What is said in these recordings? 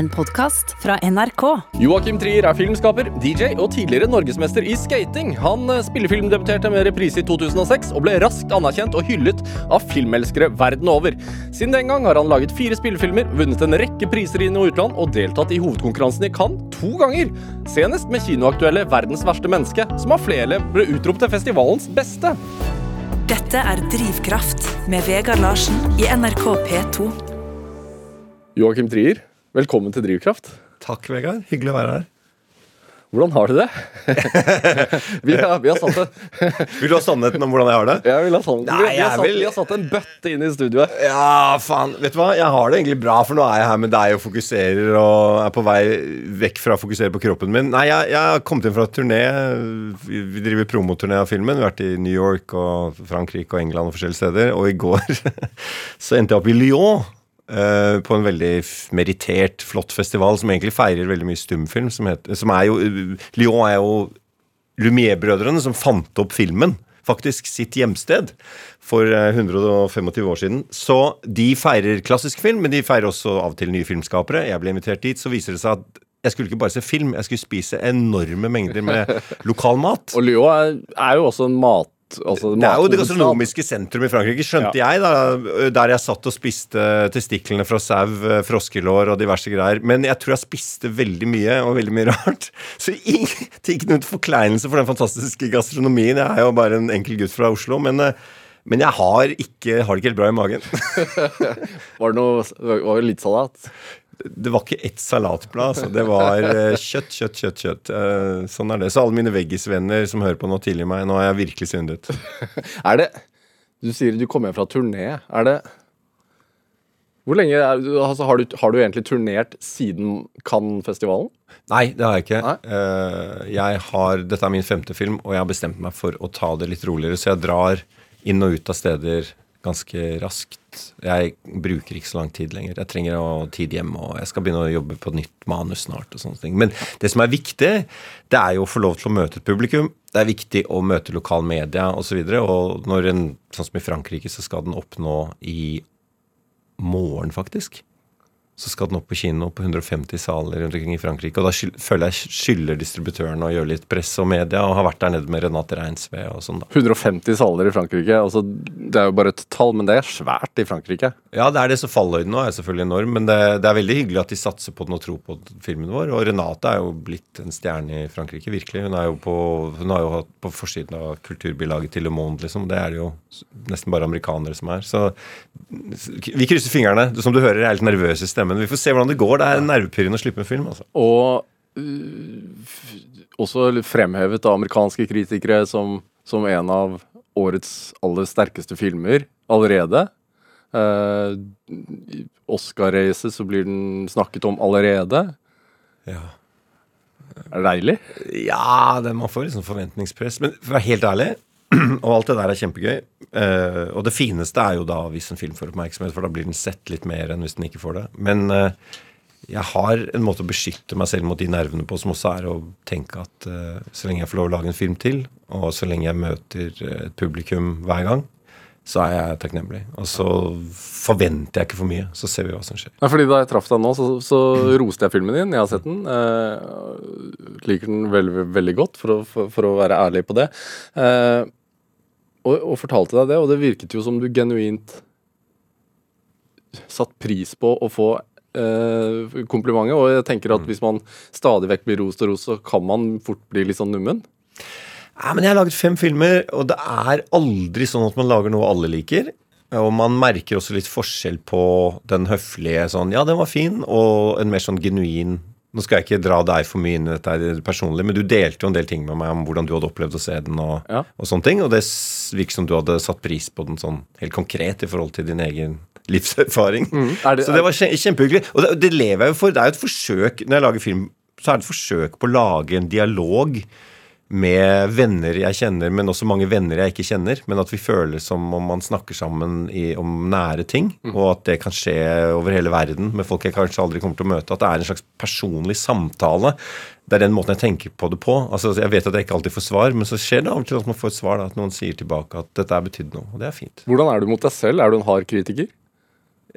En podkast fra NRK. Joakim Trier er filmskaper, DJ og tidligere norgesmester i skating. Han eh, spillefilmdebuterte med reprise i 2006 og ble raskt anerkjent og hyllet av filmelskere verden over. Siden den gang har han laget fire spillefilmer, vunnet en rekke priser inn- i utland og deltatt i hovedkonkurransen i Cannes to ganger. Senest med kinoaktuelle 'Verdens verste menneske', som av flere ble utropt til festivalens beste. Dette er Drivkraft med Vegard Larsen i NRK P2. Joakim Trier, velkommen til Drivkraft. Takk, Vegard. Hyggelig å være her. Hvordan har du det? vi, har, vi, har satt det. Vil du ha sannheten om hvordan jeg har det? Jeg vi, har satt, Nei, vi, har satt, vil- vi har satt en bøtte inn i studioet. Ja, faen. Vet du hva? Jeg har det egentlig bra, for nå er jeg her med deg og fokuserer og er på vei vekk fra å fokusere på kroppen min. Nei, jeg, jeg har kommet inn fra et turné. Vi vi driver promoturné av filmen. Vi har vært i New York og Frankrike og England og forskjellige steder. Og i går så endte jeg opp i Lyon. Eh, på en veldig merittert, flott festival som egentlig feirer veldig mye stumfilm. Som, heter, som er jo Lyon er jo Lumière-brødrene som fant opp filmen. Faktisk sitt hjemsted for eh, 125 år siden. Så de feirer klassisk film, men de feirer også av og til nye filmskapere. Jeg ble invitert dit, så viser det seg at jeg skulle ikke bare se film, jeg skulle spise enorme mengder med lokal mat. Og Lyon er, er jo også en mat... Altså, Det er jo det gastronomiske sentrum i Frankrike, skjønte jeg, da, der jeg satt og spiste testiklene fra sau, eh, froskelår og diverse greier. Men jeg tror jeg spiste veldig mye, og veldig mye rart. Så ikke noen forkleinelse for den fantastiske gastronomien. Jeg er jo bare en enkel gutt fra Oslo, men, eh, men jeg har, ikke, har det ikke helt bra i magen. Var det noe var det litt salat? Det var ikke ett salatblad, altså. Det var eh, kjøtt, kjøtt, kjøtt, kjøtt. Eh, Sånn er det. Så alle mine veggisvenner som hører på nå tidlig meg, nå har jeg virkelig syndet. Er det Du sier du kom hjem fra turné. Er det Hvor lenge er, altså, har, du, har du egentlig turnert siden Cannes-festivalen? Nei, det har jeg ikke. Eh, jeg har, dette er min femte film, og jeg har bestemt meg for å ta det litt roligere. Så jeg drar inn og ut av steder ganske raskt. Jeg bruker ikke så lang tid lenger. Jeg trenger å tid hjemme, og jeg skal begynne å jobbe på nytt manus snart. og sånne ting. Men det som er viktig, det er jo å få lov til å møte et publikum. Det er viktig å møte lokal media osv. Og, så og når en, sånn som i Frankrike, så skal den oppnå i morgen, faktisk så skal den opp på kino på 150 saler rundt omkring i Frankrike. Og da skyld, føler jeg skylder distributørene å gjøre litt press og media, og har vært der nede med Renate Reinsve og sånn, da. 150 saler i Frankrike. Altså, det er jo bare et tall, men det er svært i Frankrike. Ja, det er det, så falløyden nå er selvfølgelig enorm, men det, det er veldig hyggelig at de satser på den og tror på filmen vår. Og Renate er jo blitt en stjerne i Frankrike, virkelig. Hun er jo på, hun har jo hatt på forsiden av kulturbilaget til Le Monde, liksom. Det er det jo nesten bare amerikanere som er. Så vi krysser fingrene. Som du hører, jeg er litt nervøs i stemmen. Vi får se hvordan det går. Det er nervepirrende å slippe en film, altså. Og uh, også fremhevet av amerikanske kritikere som, som en av årets aller sterkeste filmer allerede. Uh, Oscar-racet så blir den snakket om allerede. Ja. Er det deilig? Ja, det, man får liksom forventningspress. Men for å være helt ærlig, og alt det der er kjempegøy. Uh, og det fineste er jo da hvis en film får oppmerksomhet, for da blir den sett litt mer enn hvis den ikke får det. Men uh, jeg har en måte å beskytte meg selv mot de nervene på, som også er å tenke at uh, så lenge jeg får lov å lage en film til, og så lenge jeg møter et publikum hver gang, så er jeg takknemlig. Og så forventer jeg ikke for mye. Så ser vi hva som skjer. Ja, fordi Da jeg traff deg nå, så, så roste jeg filmen din. Jeg har sett den. Eh, liker den veldig, veldig godt, for å, for, for å være ærlig på det. Eh, og, og fortalte deg det, og det virket jo som du genuint satt pris på å få eh, komplimentet. Og jeg tenker at hvis man stadig vekk blir rost og rost, så kan man fort bli litt sånn nummen. Ja, men Jeg har laget fem filmer, og det er aldri sånn at man lager noe alle liker. Og man merker også litt forskjell på den høflige sånn Ja, den var fin, og en mer sånn genuin Nå skal jeg ikke dra deg for mye inn i dette personlig, men du delte jo en del ting med meg om hvordan du hadde opplevd å se den, og, Ja. og sånne ting. Og det virker som du hadde satt pris på den sånn helt konkret i forhold til din egen livserfaring. Er det- Så det var kjempehyggelig. Og det, det lever jeg jo for. Det er jo et forsøk Når jeg lager film, så er det et forsøk på å lage en dialog med venner jeg kjenner, men også mange venner jeg ikke kjenner. Men at vi føler som om man snakker sammen i, om nære ting, og at det kan skje over hele verden med folk jeg kanskje aldri kommer til å møte. At det er en slags personlig samtale. Det er den måten jeg tenker på det på. Altså, Jeg vet at jeg ikke alltid får svar, men så skjer det av og til at man får et svar. Da, at noen sier tilbake at dette er betydd noe. Og det er fint. Hvordan er du mot deg selv? Er du en hard kritiker?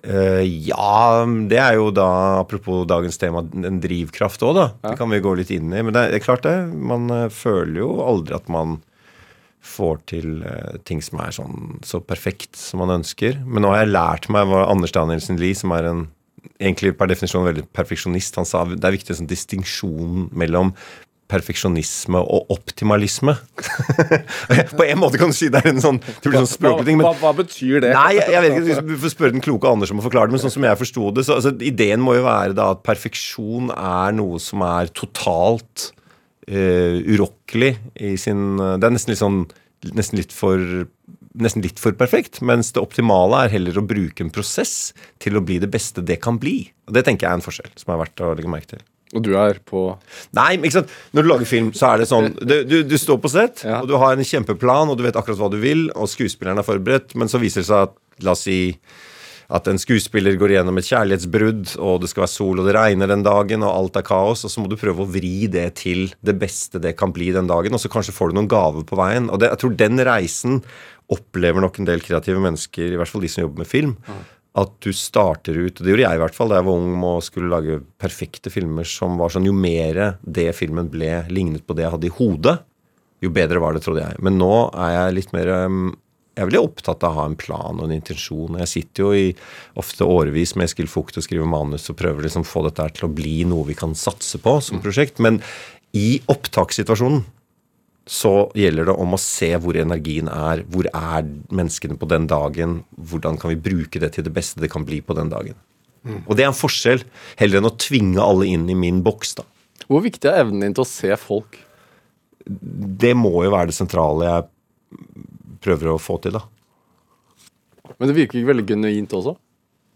Eh, ja, det er jo da, apropos dagens tema, en drivkraft òg, da. Det kan vi gå litt inn i. Men det er, det er klart det. Man eh, føler jo aldri at man får til uh, ting som er sånn så perfekt som man ønsker. Men nå har jeg lært meg hva Anders Danielsen Lie, som er en egentlig per definisjon veldig perfeksjonist, han sa det er viktig en sånn distinksjon mellom perfeksjonisme og optimalisme. På en måte kan du si det er en sånn, det blir sånn språklig ting. Men, hva, hva betyr det? Nei, jeg, jeg vet ikke, Du får spørre den kloke Anders om å forklare det, men sånn som jeg forsto det, så altså, ideen må jo være da at perfeksjon er noe som er totalt uh, urokkelig i sin Det er nesten litt sånn Nesten litt for nesten litt for perfekt, mens det optimale er heller å bruke en prosess til å bli det beste det kan bli. Og Det tenker jeg er en forskjell som er verdt å legge merke til. Og du er på Nei, men ikke sant Når du lager film, så er det sånn Du, du, du står på sett, Ja. og du har en kjempeplan, og du vet akkurat hva du vil, og skuespilleren er forberedt, men så viser det seg at La oss si at en skuespiller går gjennom et kjærlighetsbrudd, og det skal være sol, og det regner den dagen, og alt er kaos, og så må du prøve å vri det til det beste det kan bli den dagen, og så kanskje får du noen gaver på veien. Og det, jeg tror den reisen opplever nok en del kreative mennesker, i hvert fall de som jobber med film. At du starter ut Det gjorde jeg i hvert fall da jeg var ung og skulle lage perfekte filmer som var sånn Jo mer det filmen ble lignet på det jeg hadde i hodet, jo bedre var det, trodde jeg. Men nå er jeg litt mer um, jeg er veldig opptatt av å ha en plan og en intensjon. Jeg sitter jo i ofte årevis med Eskil Fugt og skriver manus og prøver liksom å få dette til å bli noe vi kan satse på som prosjekt. Men i opptakssituasjonen så gjelder det om å se hvor energien er. Hvor er menneskene på den dagen? Hvordan kan vi bruke det til det beste det kan bli på den dagen? Og det er en forskjell, heller enn å tvinge alle inn i min boks. da. Hvor viktig er evnen din til å se folk? Det må jo være det sentrale jeg prøver å få til, da. Men det virker ikke veldig genuint også.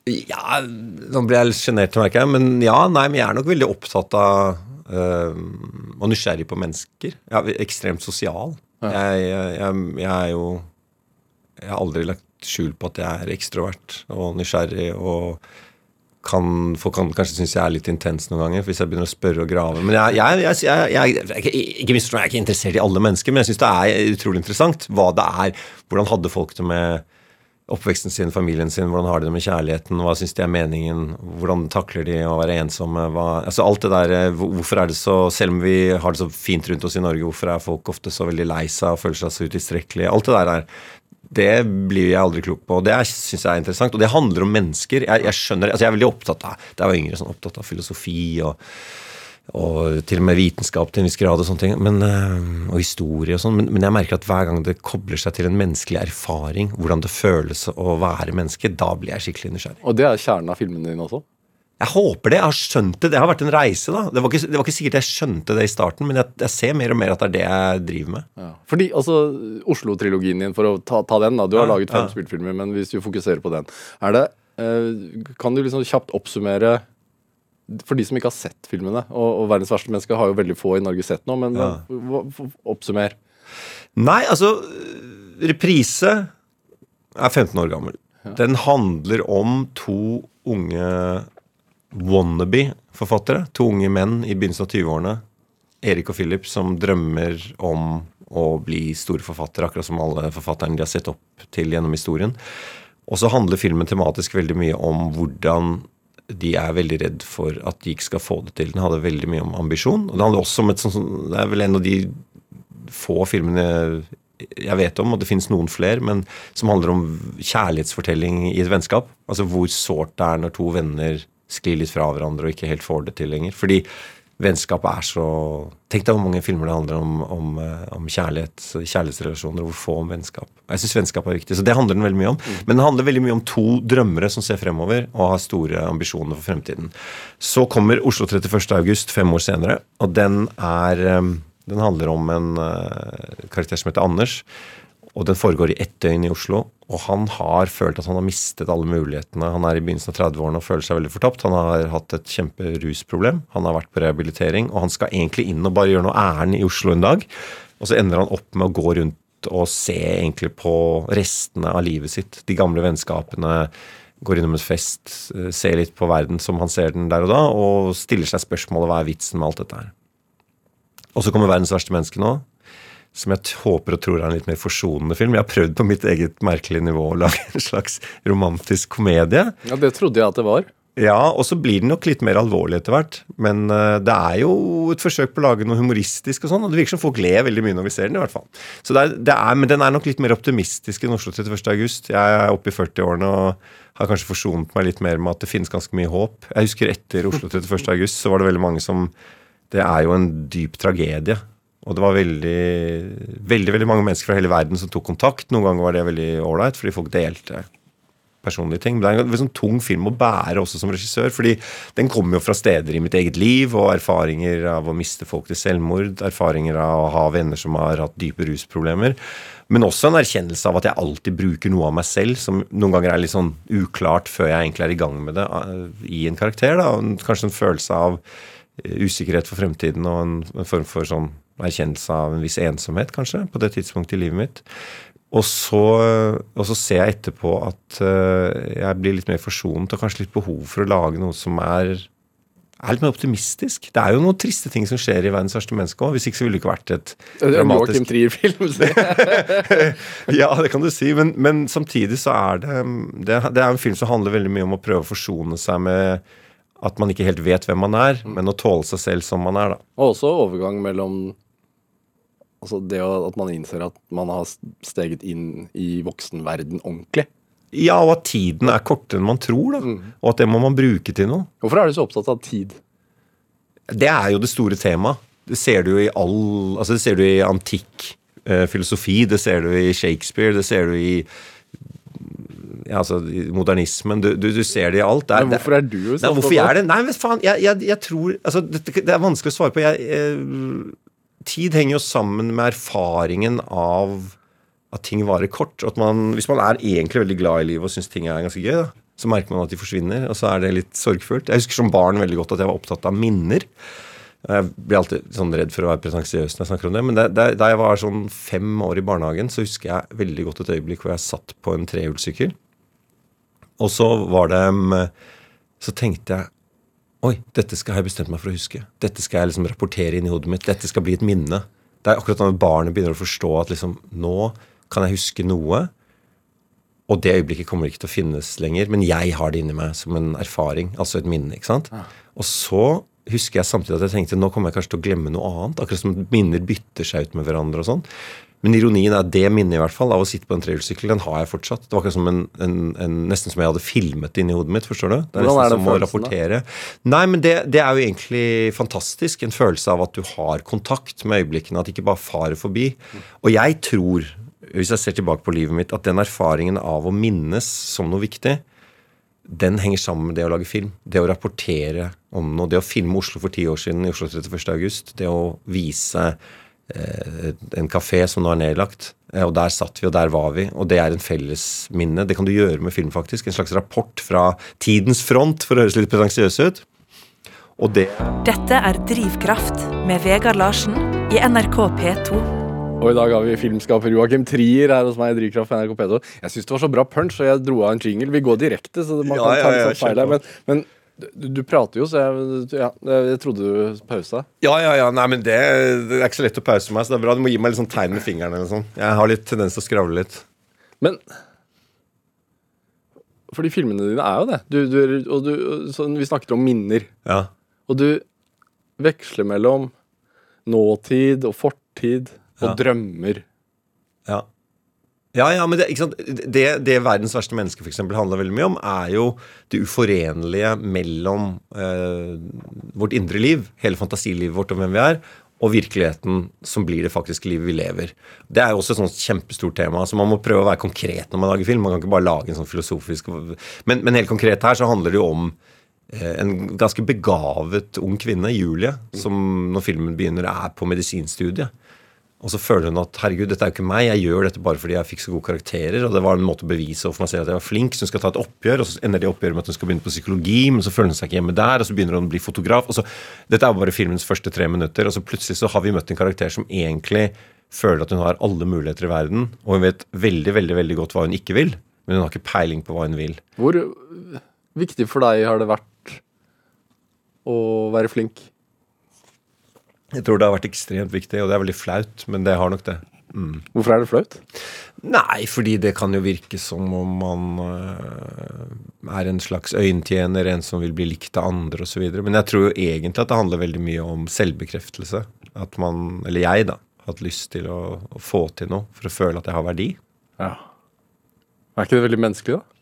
Ja, nå blir jeg litt sjenert, merker jeg. Men ja, nei, men jeg er nok veldig opptatt av og nysgjerrig på mennesker. Er ekstremt sosial. Jeg, jeg, jeg, er jo Jeg har aldri lagt skjul på at jeg er ekstrovert og nysgjerrig og kan, Folk kan kanskje synes jeg er litt intens noen ganger hvis jeg begynner å spørre og grave. Men jeg, jeg, jeg, jeg, ikke minst, jeg er ikke interessert i alle mennesker, men jeg syns det er utrolig interessant hva det er. Hvordan hadde folk det med oppveksten sin, familien sin, hvordan har de det med kjærligheten, hva syns de er meningen, hvordan takler de å være ensomme, hva, altså alt det der, eh, hvorfor er det så, selv om vi har det så fint rundt oss i Norge, hvorfor er folk ofte så veldig lei seg og føler seg så utilstrekkelige, alt det der er, det blir jeg aldri klok på, og det syns jeg er interessant, og det handler om mennesker, jeg, jeg skjønner, altså jeg er veldig opptatt av, det var yngre, sånn opptatt av filosofi og og til og med vitenskap til en viss grad, og sånne ting, men, øh, og historie og sånn, men, men jeg merker at hver gang det kobler seg til en menneskelig erfaring, hvordan det føles å være menneske, da blir jeg skikkelig nysgjerrig. Og det er kjernen av filmene dine også. Jeg håper det. Jeg har skjønt det. Det har vært en reise, da. Det var ikke, det var ikke sikkert jeg skjønte det i starten, men jeg, jeg ser mer og mer at det er det jeg driver med. Ja. Fordi, altså, Oslo-trilogien din, for å ta, ta den, da. Du har Ja, laget fem ja. spillfilmer, men hvis du fokuserer på den, er det eh, Kan du liksom kjapt oppsummere For de som ikke har sett filmene, og, og 'Verdens verste menneske' har jo veldig få i Norge sett nå, men Ja. oppsummer. Nei, altså Reprise er 15 år gammel. Den handler om to unge wannabe-forfattere. To unge menn i begynnelsen av 20-årene. Erik og Philip som drømmer om å bli store forfattere, akkurat som alle forfatterne de har sett opp til gjennom historien. Og så handler filmen tematisk veldig mye om hvordan de er veldig redd for at de ikke skal få det til. Den hadde veldig mye om ambisjon. Og det handler også om et sånt Det er vel en av de få filmene jeg vet om, og det finnes noen flere, men som handler om kjærlighetsfortelling i et vennskap. Altså hvor sårt det er når to venner sklir litt fra hverandre og ikke helt får det til lenger. Fordi vennskapet er så Tenk deg hvor mange filmer det handler om, om, eh, om kjærlighet, kjærlighetsrelasjoner, og hvor få om vennskap. Jeg syns vennskap er viktig, så det handler den veldig mye om. Men den handler veldig mye om to drømmere som ser fremover og har store ambisjoner for fremtiden. Så kommer Oslo 31. august fem år senere, og den er eh, Den handler om en eh, karakter som heter Anders. Og den foregår i ett døgn i Oslo. Og han har følt at han har mistet alle mulighetene. Han er i begynnelsen av 30-årene og føler seg veldig fortapt. Han har hatt et kjemperusproblem. Han har vært på rehabilitering, og han skal egentlig inn og bare gjøre noe ærend i Oslo en dag. Og så ender han opp med å gå rundt og se egentlig på restene av livet sitt. De gamle vennskapene. Går innom en fest, eh, ser litt på verden som han ser den der og da, og stiller seg spørsmålet hva er vitsen med alt dette her. Og så kommer verdens verste menneske nå, som jeg håper og tror er en litt mer forsonende film. Jeg har prøvd på mitt eget merkelige nivå å lage en slags romantisk komedie. Ja, Det trodde jeg at det var. Ja, og så blir den nok litt mer alvorlig etter hvert. Men eh, det er jo et forsøk på å lage noe humoristisk og sånn, og det virker som folk ler veldig mye når vi ser den, i hvert fall. Så det er, det er, Men den er nok litt mer optimistisk enn Oslo 31. august. Jeg er oppe i 40-årene og har kanskje forsonet meg litt mer med at det finnes ganske mye håp. Jeg husker etter Oslo 31. august så var det veldig mange som Det er jo en dyp tragedie. Og det var veldig, veldig veldig mange mennesker fra hele verden som tok kontakt. Noen ganger var det veldig ålreit, fordi folk delte personlige ting. Men det er en sånn tung film å bære også som regissør, fordi den kommer jo fra steder i mitt eget liv, og erfaringer av å miste folk til selvmord, erfaringer av å ha venner som har hatt dype rusproblemer. Men også en erkjennelse av at jeg alltid bruker noe av meg selv, som noen ganger er litt sånn uklart før jeg egentlig er i gang med det, eh, i en karakter. da, Kanskje en følelse av usikkerhet for fremtiden og en, en form for sånn erkjennelse av en viss ensomhet, kanskje, på det tidspunktet i livet mitt. Og så, og så ser jeg etterpå at eh, jeg blir litt mer forsonet og kanskje litt behov for å lage noe som er, er litt mer optimistisk. Det er jo noen triste ting som skjer i 'Verdens verste menneske' òg. Hvis ikke så ville det ikke vært et dramatisk Joakim Trier-film. Ja, det kan du si, men, men samtidig så er det, det Det er en film som handler veldig mye om å prøve å forsone seg med at man ikke helt vet hvem man er, men å tåle seg selv som man er, da. Og også overgang mellom Altså det at man innser at man har steget inn i voksenverden ordentlig. Ja, og at tiden er kortere enn man tror, da. Og at det må man bruke til noe. Hvorfor er du så opptatt av tid? Det er jo det store temaet. Det ser du i all Altså det ser du i antikk eh, filosofi, det ser du i Shakespeare, det ser du i ja, altså modernismen. Du, du, du ser det i alt. Det Men hvorfor er du så Nei, hvorfor jeg er det? Nei, men faen, jeg, jeg, jeg tror Altså, det, det er vanskelig å svare på. Jeg, eh, tid henger jo sammen med erfaringen av at ting varer kort. At man, hvis man er egentlig veldig glad i livet og syns ting er ganske gøy, da, så merker man at de forsvinner, og så er det litt sorgfullt. Jeg husker som barn veldig godt at jeg var opptatt av minner. Jeg blir alltid sånn redd for å være pretensiøs når jeg snakker om det. Men da jeg var sånn fem år i barnehagen, så husker jeg veldig godt et øyeblikk hvor jeg satt på en trehjulssykkel. Og så var det mm, Så tenkte jeg Oi, dette skal jeg bestemt meg for å huske. Dette skal jeg liksom rapportere inn i hodet mitt. Dette skal bli et minne. Det er akkurat når barnet begynner å forstå at liksom Nå kan jeg huske noe. Og det øyeblikket kommer ikke til å finnes lenger, men jeg har det inni meg som en erfaring. Altså et minne. ikke sant? Og så husker jeg samtidig at jeg tenkte nå kommer jeg kanskje til å glemme noe annet. Akkurat som minner bytter seg ut med hverandre og sånn. Men ironien er det minnet i hvert fall av å sitte på en trehjulssykkel, den har jeg fortsatt. Det var ikke som en, en, en, nesten som jeg hadde filmet det inni hodet mitt. forstår du? Det er Hvordan er det som å følelsen da? Nei, men det, det er jo egentlig fantastisk. En følelse av at du har kontakt med øyeblikkene. At det ikke bare farer forbi. Og jeg tror, hvis jeg ser tilbake på livet mitt, at den erfaringen av å minnes som noe viktig, den henger sammen med det å lage film. Det å rapportere om noe. Det å filme Oslo for ti år siden, i Oslo 31. august. Det å vise en kafé som nå er nedlagt. Eh, og der satt vi, og der var vi. Og det er en felles minne. Det kan du gjøre med film, faktisk. En slags rapport fra tidens front, for å høres litt pretensiøs ut. Og det Dette er Drivkraft med Vegard Larsen i NRK P2. Og i dag har vi filmskaper Joakim Trier her hos meg i Drivkraft på NRK P2. Jeg syns det var så bra punch, og jeg dro av en jingle. Vi går direkte, så man Ja, kan ta ja, litt sånn feil her. Men, men du, du prater jo, så jeg, ja, jeg trodde du pausa. Ja, ja, ja. Nei, men det, det er ikke så lett å pause meg, så det er bra. Du må gi meg litt sånn tegn med fingeren eller sånn. Jeg har litt tendens til å skravle litt. Men Fordi filmene dine er jo det. Du, du, og du, sånn, vi snakket om minner. Ja. Og du veksler mellom nåtid og fortid og Ja. drømmer. Ja. Ja, men det? Det, det verdens verste menneske for eksempel, handler veldig mye om, er jo det uforenlige mellom eh, vårt indre liv, hele fantasilivet vårt om hvem vi er, og virkeligheten som blir det faktiske livet vi lever. Det er jo også et sånt kjempestort tema. så Man må prøve å være konkret når man lager film. Man kan ikke bare lage en sånn filosofisk Men, men helt konkret her så handler det jo om eh, en ganske begavet ung kvinne, Julie, som når filmen begynner, er på medisinstudiet. Og så føler hun at herregud, dette er jo ikke meg, jeg gjør dette bare fordi jeg fikk så gode karakterer. Og det var en måte å bevise overfor meg selv at jeg var flink, så hun skal ta et oppgjør. Og så ender det oppgjøret med at hun skal begynne på psykologi, men så føler hun seg ikke hjemme der, og så begynner hun å bli fotograf. Og så, dette er jo bare filmens første tre minutter, og så plutselig så har vi møtt en karakter som egentlig føler at hun har alle muligheter i verden, og hun vet veldig, veldig, veldig godt hva hun ikke vil, men hun har ikke peiling på hva hun vil. Hvor viktig for deg har det vært å være flink? Jeg tror det har vært ekstremt viktig, og det er veldig flaut, men det har nok det. Hvorfor er det flaut? Nei, fordi det kan jo virke som om man uh, er en slags øyentjener, en som vil bli likt av andre osv. Men jeg tror jo egentlig at det handler veldig mye om selvbekreftelse. At man, eller jeg, da, har hatt lyst til å, å få til noe for å føle at jeg har verdi. Ja. Er ikke det veldig menneskelig, da?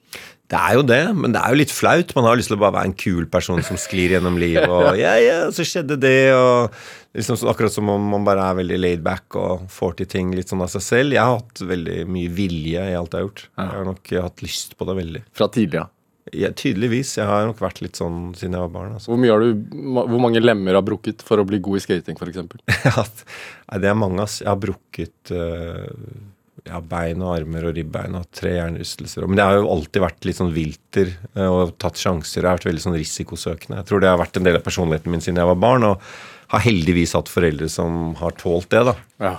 Det er jo det, men det er jo litt flaut. Man har lyst til å bare være en kul person som sklir gjennom livet, og ja, ja, så skjedde det, og liksom Akkurat som om man bare er veldig laid back og får til ting litt sånn av seg selv. Jeg har hatt veldig mye vilje i alt jeg har gjort. Jeg har nok hatt lyst på det veldig. Fra tidlig av. Ja, tydeligvis. Jeg har nok vært litt sånn siden jeg var barn. Altså. Hvor, du, hvor mange lemmer har brukket for å bli god i skating, f.eks.? Det er mange, ass. Jeg har brukket øh, ja, bein og armer og ribbein og tre hjernerystelser. Men det har jo alltid vært litt sånn vilter øh, og tatt sjanser. Jeg har vært veldig sånn risikosøkende. Jeg tror det har vært en del av personligheten min siden jeg var barn, og har heldigvis hatt foreldre som har tålt det, da. Ja.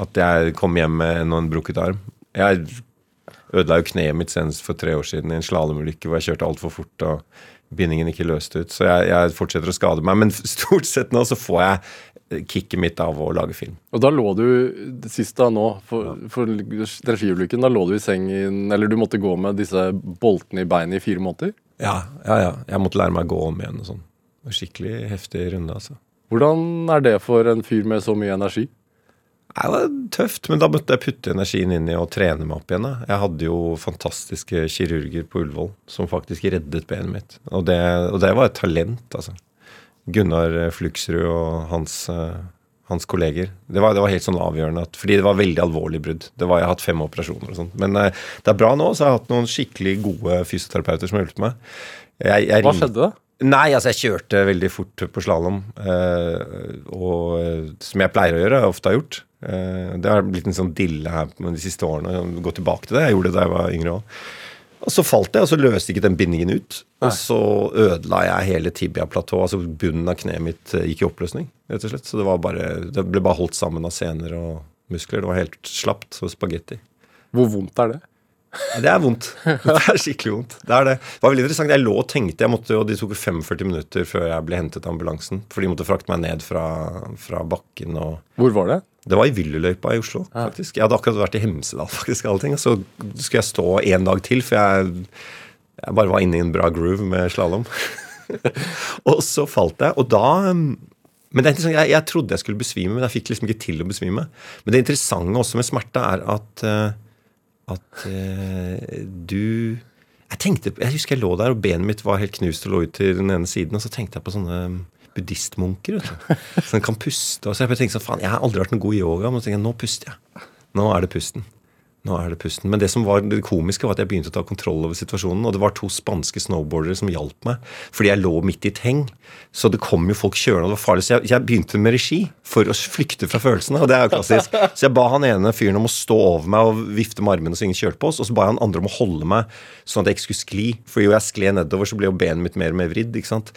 At jeg kom hjem med en og en brukket arm. Jeg ødela jo kneet mitt senest for tre år siden i en slalåmulykke hvor jeg kjørte altfor fort og bindingen ikke løste ut. Så jeg, jeg fortsetter å skade meg. Men stort sett nå så får jeg kicket mitt av å lage film. Og da lå du sist da nå, for, for regiulykken, da lå du i sengen Eller du måtte gå med disse boltene i beinet i fire måneder? Ja, ja, ja. Jeg måtte lære meg å gå om igjen og sånn. Skikkelig heftig runde, altså. Hvordan er det for en fyr med så mye energi? Nei, Det var tøft, men da måtte jeg putte energien inn i å trene meg opp igjen. da. Jeg hadde jo fantastiske kirurger på Ullevål som faktisk reddet benet mitt. Og det, og det var et talent, altså. Gunnar Fluksrud og hans, eh, hans kolleger. Det var, det var helt sånn avgjørende, at, fordi det var veldig alvorlig brudd. Det var, jeg har hatt fem operasjoner og sånt. Men eh, det er bra nå, så jeg har hatt noen skikkelig gode fysioterapeuter som har hjulpet meg. Jeg, jeg Hva skjedde da? Nei, altså jeg kjørte veldig fort på slalåm, eh, og eh, som jeg pleier å gjøre, jeg ofte har gjort. Eh, det har blitt en sånn dille her de siste årene. Gå tilbake til det. Jeg gjorde det da jeg var yngre òg. Og så falt jeg, og så løste ikke den bindingen ut. Og så ødela jeg hele tibia-platået. Altså bunnen av kneet mitt eh, gikk i oppløsning, rett og slett. Så det, var bare, det ble bare holdt sammen av sener og muskler. Det var helt slapt som spagetti. Hvor vondt er det? Det er vondt. Det er skikkelig vondt. Det er det. Det var veldig interessant. Jeg lå og tenkte, jeg måtte, og De tok 45 minutter før jeg ble hentet av ambulansen. For de måtte frakte meg ned fra, fra bakken. og Hvor var det? Det var i Villeløypa i Oslo. faktisk. Jeg hadde akkurat vært i Hemsedal. faktisk, alle ting. og Så skulle jeg stå en dag til, for jeg, jeg bare var inne i en bra groove med slalåm. og så falt jeg, og da um, men det er interessant, jeg, jeg trodde jeg skulle besvime, men jeg fikk liksom ikke til å besvime. Men det interessante også med smerte er at eh, at eh, du jeg tenkte, jeg husker jeg lå der, og benet mitt var helt knust og lå ut til den ene siden. Og så tenkte jeg på sånne buddhistmunker som kan puste. Og så jeg tenkte sånn, faen, jeg har aldri vært noe god i yoga, men så tenkte jeg, nå puster jeg. Nå er det pusten. Nå er det pusten. Men det som var det komiske, var at jeg begynte å ta kontroll over situasjonen. Og det var to spanske snowboardere som hjalp meg, fordi jeg lå midt i et heng. Så det kom jo folk kjørende, og det var farlig. Så jeg, jeg begynte med regi for å flykte fra følelsene. Og det er jo klassisk. Så jeg ba han ene fyren om å stå over meg og vifte med armene så ingen kjørte på oss. Og så ba jeg han andre om å holde meg sånn at jeg ikke skulle skli. For jo jeg skled nedover, så ble jo benet mitt mer og mer vridd. ikke sant?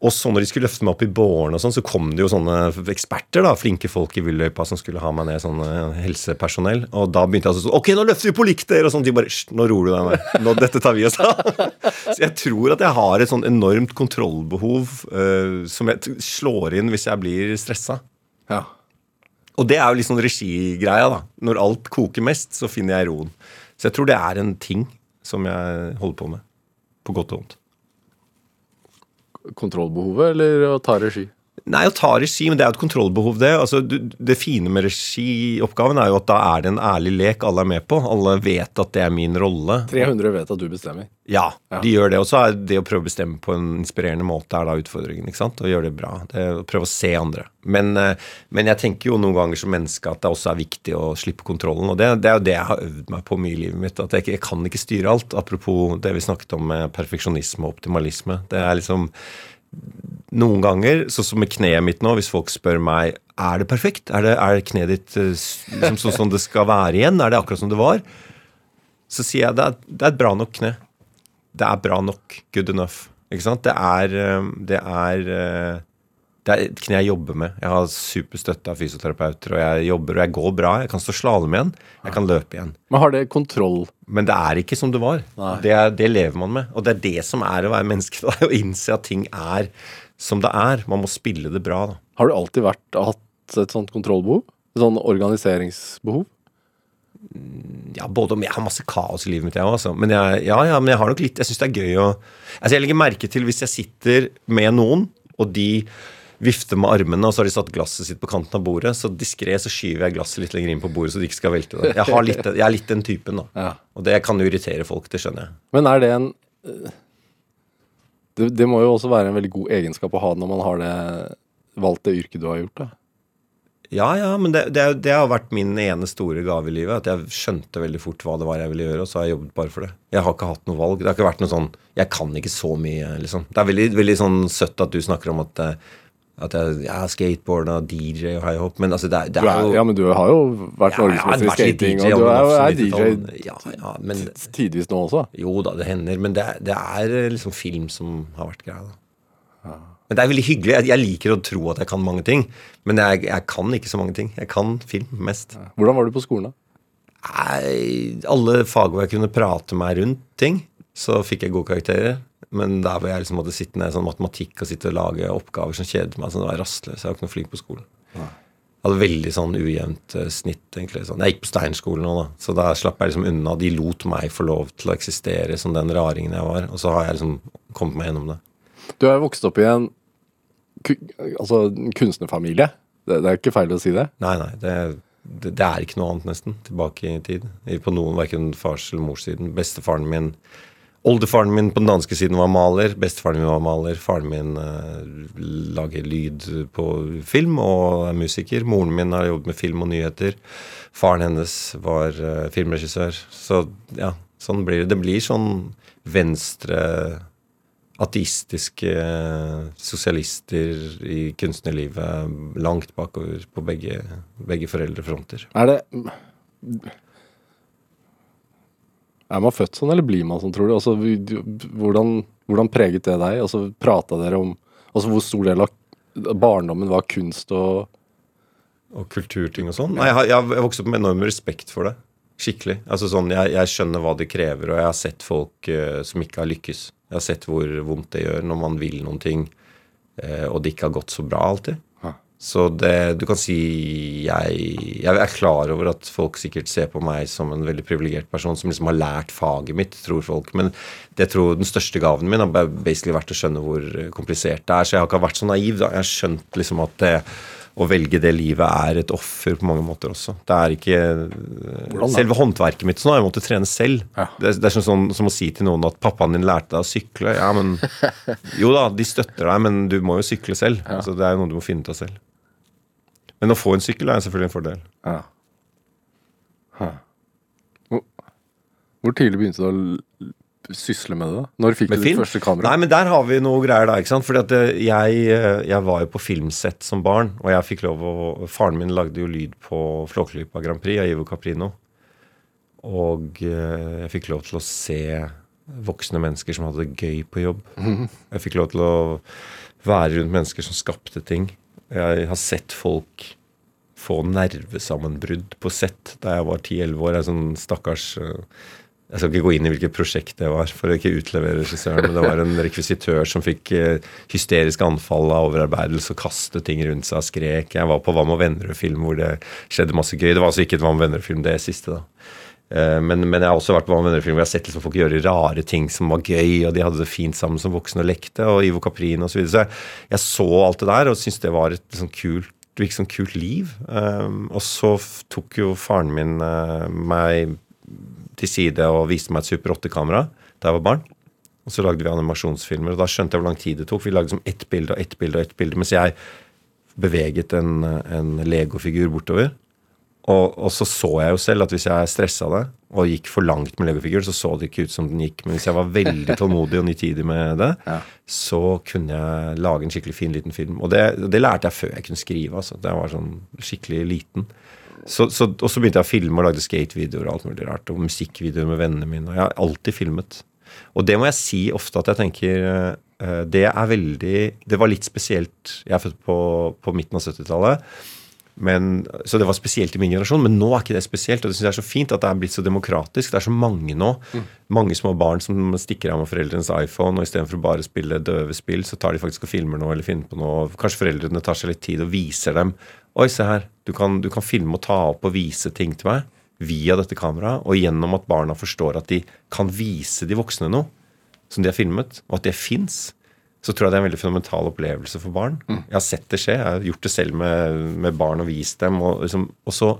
Og så når de skulle løfte meg opp i båren, og sånn, så kom det jo sånne eksperter, da, flinke folk i Villøypa som skulle ha meg ned, sånn helsepersonell. Og da begynte jeg altså sånn Ok, nå løfter vi på likt dere! Og sånn. De bare «Hysj, Nå roer du deg ned. Nå, dette tar vi oss av. Så jeg tror at jeg har et sånn enormt kontrollbehov uh, som jeg slår inn hvis jeg blir stressa. Ja. Og det er jo litt sånn regigreia, da. Når alt koker mest, så finner jeg roen. Så jeg tror det er en ting som jeg holder på med. På godt og vondt. Kontrollbehovet eller å ta regi? Nei, å ta regi, men det er jo et kontrollbehov, det. Altså, det fine med regioppgaven er jo at da er det en ærlig lek alle er med på. Alle vet at det er min rolle. 300 vet at du bestemmer. Ja, Ja. de gjør det. Og så er det å prøve å bestemme på en inspirerende måte er da utfordringen. ikke sant? Å gjøre det bra. Det å prøve å se andre. Men, eh, men jeg tenker jo noen ganger som menneske at det også er viktig å slippe kontrollen. Og det, det er jo det jeg har øvd meg på mye i livet mitt. At jeg, jeg kan ikke styre alt. Apropos det vi snakket om med perfeksjonisme og optimalisme. Det er liksom noen ganger, sånn som med kneet mitt nå, hvis folk spør meg er det perfekt, er, det, er kneet ditt eh, liksom sånn som det skal være igjen, er det akkurat som det var, så sier jeg det er, det er et bra nok kne. Det er bra nok. Good enough. Ikke sant? Det er eh, Det er, eh, det er et kne jeg jobber med. Jeg har superstøtte av fysioterapeuter, og jeg jobber, og jeg går bra. Jeg kan stå slalåm igjen. Jeg kan løpe igjen. Men har det kontroll? Men det er ikke som det var. Det, det lever man med. Og det er det som er å være menneske. Å innse at ting er som det er. Man må spille det bra. da. Har du alltid vært, hatt et sånt kontrollbehov? Et sånt organiseringsbehov? Ja, både om Jeg har masse kaos i livet mitt, jeg òg. Altså. Men jeg, ja, ja, men jeg har nok litt Jeg syns det er gøy å Altså, jeg legger merke til hvis jeg sitter med noen, og de vifter med armene, og så har de satt glasset sitt på kanten av bordet, så diskré så skyver jeg glasset litt lenger inn på bordet, så de ikke skal velte det. Jeg, har litt, jeg er litt den typen, da. Ja. Og det kan irritere folk, det skjønner jeg. Men er det en det, det må jo også være en veldig god egenskap å ha når man har det valgt det yrket du har gjort. da. Ja, ja, men det, det, det har vært min ene store gave i livet. At jeg skjønte veldig fort hva det var jeg ville gjøre, og så har jeg jobbet bare for det. Jeg har ikke hatt noe valg. Det har ikke vært noe sånn Jeg kan ikke så mye, liksom. Det er veldig, veldig sånn søtt at du snakker om at, eh, at jeg, ja, skateboard og DJ og high hop, men altså, det, er- det er jo ja, men du har jo vært Ja, jeg i skating, DJ, og du er, jo- er DJ Ja, ja, men tidvis nå også. Jo da, det hender, men det, det er eh, liksom film som har vært greia, da. Men det er veldig hyggelig. Jeg, jeg liker å tro at jeg kan mange ting, men jeg, jeg kan ikke så mange ting. Jeg kan film mest. Hvordan var du på skolen, da? Nei, alle fag hvor jeg kunne prate meg rundt ting, så fikk jeg gode karakterer. Men der hvor jeg liksom måtte sitte ned i sånn matematikk og sitte og lage oppgaver som kjedet meg, sånn, det var rastløs. Jeg var ikke noe flink på skolen. Jeg hadde veldig sånn ujevnt eh, snitt, egentlig. Sånn. Jeg gikk på Steinskolen nå, da, så da slapp jeg liksom unna. De lot meg få lov til å eksistere som den raringen jeg var, og så har jeg liksom kommet meg gjennom det. Du er vokst opp i en altså, kunstnerfamilie. Det, det er ikke feil å si det. Nei, nei, det, det, det er ikke noe annet, nesten, tilbake i tid. På noen, verken fars- eller morssiden. Bestefaren min Oldefaren min på den danske siden var maler. Bestefaren min var maler. Faren min uh, lager lyd på film og er musiker. Moren min har jobbet med film og nyheter. Faren hennes var uh, filmregissør. Så ja, sånn blir det. Det blir sånn venstre ateistiske eh, sosialister i kunstnerlivet langt bakover på begge, begge foreldrefronter. Er det Er man født sånn, eller blir man sånn, tror du? Altså, hvordan, hvordan preget det deg? Altså, Prata dere om altså, hvor stor del av barndommen var kunst og Og kulturting og sånn. Nei, jeg jeg har vokst opp med enorm respekt for det. Skikkelig. Altså sånn, jeg, jeg skjønner hva det krever, og jeg har sett folk uh, som ikke har lykkes. Jeg har sett hvor vondt det gjør når man vil noen ting, uh, og det ikke har gått så bra alltid. Ja. Så det, du kan si jeg, jeg er klar over at folk sikkert ser på meg som en veldig privilegert person som liksom har lært faget mitt, tror folk. Men det tror den største gaven min har basically vært å skjønne hvor komplisert det er. Så jeg har ikke vært så naiv. da. Jeg har skjønt liksom at det, å velge det livet er et offer på mange måter også. Det er ikke Hvordan, Selve håndverket mitt sånn har jeg måttet trene selv. Ja. Det, det er sånn, sånn som å si til noen at pappaen din lærte deg å sykle. Ja, men Jo da, de støtter deg, men du må jo sykle selv. Altså, det er noe du må finne ut av selv. Men å få en sykkel er selvfølgelig en fordel. Ja. Hvor, hvor tidlig begynte du å sysle med det? da? Når fikk Med du ditt første kamera? Nei, men der har vi noe greier da, ikke sant? Fordi at eh, jeg, eh, jeg var jo på filmsett som barn, og jeg fikk lov å Faren min lagde jo lyd på Flåklypa Grand Prix av Ivo Caprino. Og eh, jeg fikk lov til å se voksne mennesker som hadde det gøy på jobb. Jeg fikk lov til å være rundt mennesker som skapte ting. Jeg har sett folk få nervesammenbrudd på sett da jeg var 10-11 år. Er sånn stakkars eh, Jeg skal ikke gå inn i hvilket prosjekt det var, for å ikke utlevere regissøren, men det var en rekvisitør som fikk Hysterisk hysteriske anfall av overarbeidelse og kastet ting rundt seg og skrek. Jeg var på Hva med venner-film hvor det skjedde masse gøy. Det var altså ikke et Hva med venner-film, det siste, da. Eh, Men, men jeg har også vært på venner-film hvor jeg har sett liksom folk gjøre rare ting som var gøy, og de hadde det fint sammen som voksne og lekte, og Ivo Caprin osv. Så, videre. så jeg, så alt det der og syntes det var et liksom kult det virket som et kult liv. Um, og så tok jo faren min eh, meg til side og viste meg et Super 8-kamera da jeg var barn. Og så lagde vi animasjonsfilmer, og da skjønte jeg hvor lang tid det tok. Vi lagde liksom ett bilde og ett bilde og ett bilde, mens jeg beveget en, en legofigur bortover. Og, og så så jeg jo selv at hvis jeg stressa det og gikk for langt med legofiguren, så så det ikke ut som den gikk. Men hvis jeg var veldig tålmodig og nitidig med det, Ja. så kunne jeg lage en skikkelig fin liten film. Og det, det lærte jeg før jeg kunne skrive. altså. Da jeg var sånn skikkelig liten. Så, så, og så begynte jeg å filme og lagde skatevideoer og alt mulig rart. Og musikkvideoer med vennene mine. Og jeg har alltid filmet. Og det må jeg si ofte at jeg tenker eh, Det er veldig Det var litt spesielt. Jeg er født på, på midten av 70-tallet. Men, så det var spesielt i min generasjon, men nå er ikke det spesielt. Og det synes jeg er så fint at det er blitt så demokratisk. Det er så mange nå. Mange små barn som stikker av med foreldrenes iPhone, og istedenfor å bare spille døve spill, så tar de faktisk og filmer noe eller finner på noe. Kanskje foreldrene tar seg litt tid og viser dem. Oi, se her. Du kan, du kan filme og ta opp og vise ting til meg via dette kameraet. Og gjennom at barna forstår at de kan vise de voksne noe som de har filmet, og at det fins så tror jeg det er en veldig fundamental opplevelse for barn. Mm. Jeg har sett det skje. Jeg har gjort det selv med, med barn og vist dem. Og, liksom, og, så,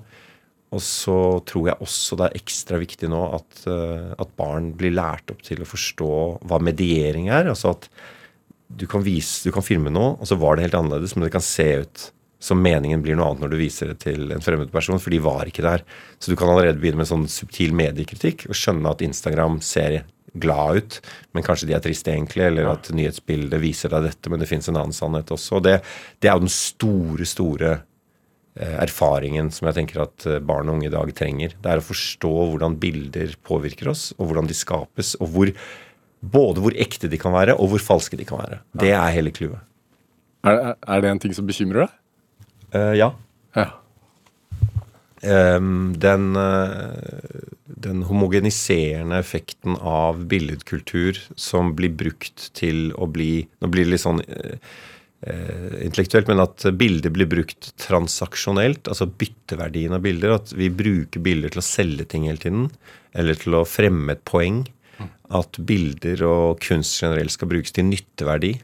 og, så, tror jeg også det er ekstra viktig nå at, uh, at, barn blir lært opp til å forstå hva mediering er. Altså at du kan, vise, du kan filme noe, og så var det helt annerledes, men det kan se ut som meningen blir noe annet når du viser det til en fremmed person, for de var ikke der. Så du kan allerede begynne med sånn subtil mediekritikk og skjønne at Instagram ser glad ut, men kanskje de er triste egentlig, eller ja. at nyhetsbildet viser deg dette, men det fins en annen sannhet også. Og det, det, er jo den store, store eh, erfaringen som jeg tenker at eh, barn og unge i dag trenger. Det er å forstå hvordan bilder påvirker oss, og hvordan de skapes, og hvor, både hvor ekte de kan være, og hvor falske de kan være. Det er hele clouet. Er, er, det en ting som bekymrer deg? Uh, ja. ja. Um, den uh, den homogeniserende effekten av billedkultur som blir brukt til å bli Nå blir det litt sånn eh, eh, intellektuelt, men at bilder blir brukt transaksjonelt, altså bytteverdien av bilder. At vi bruker bilder til å selge ting hele tiden, eller til å fremme et poeng. At bilder og kunst generelt skal brukes til nytteverdi.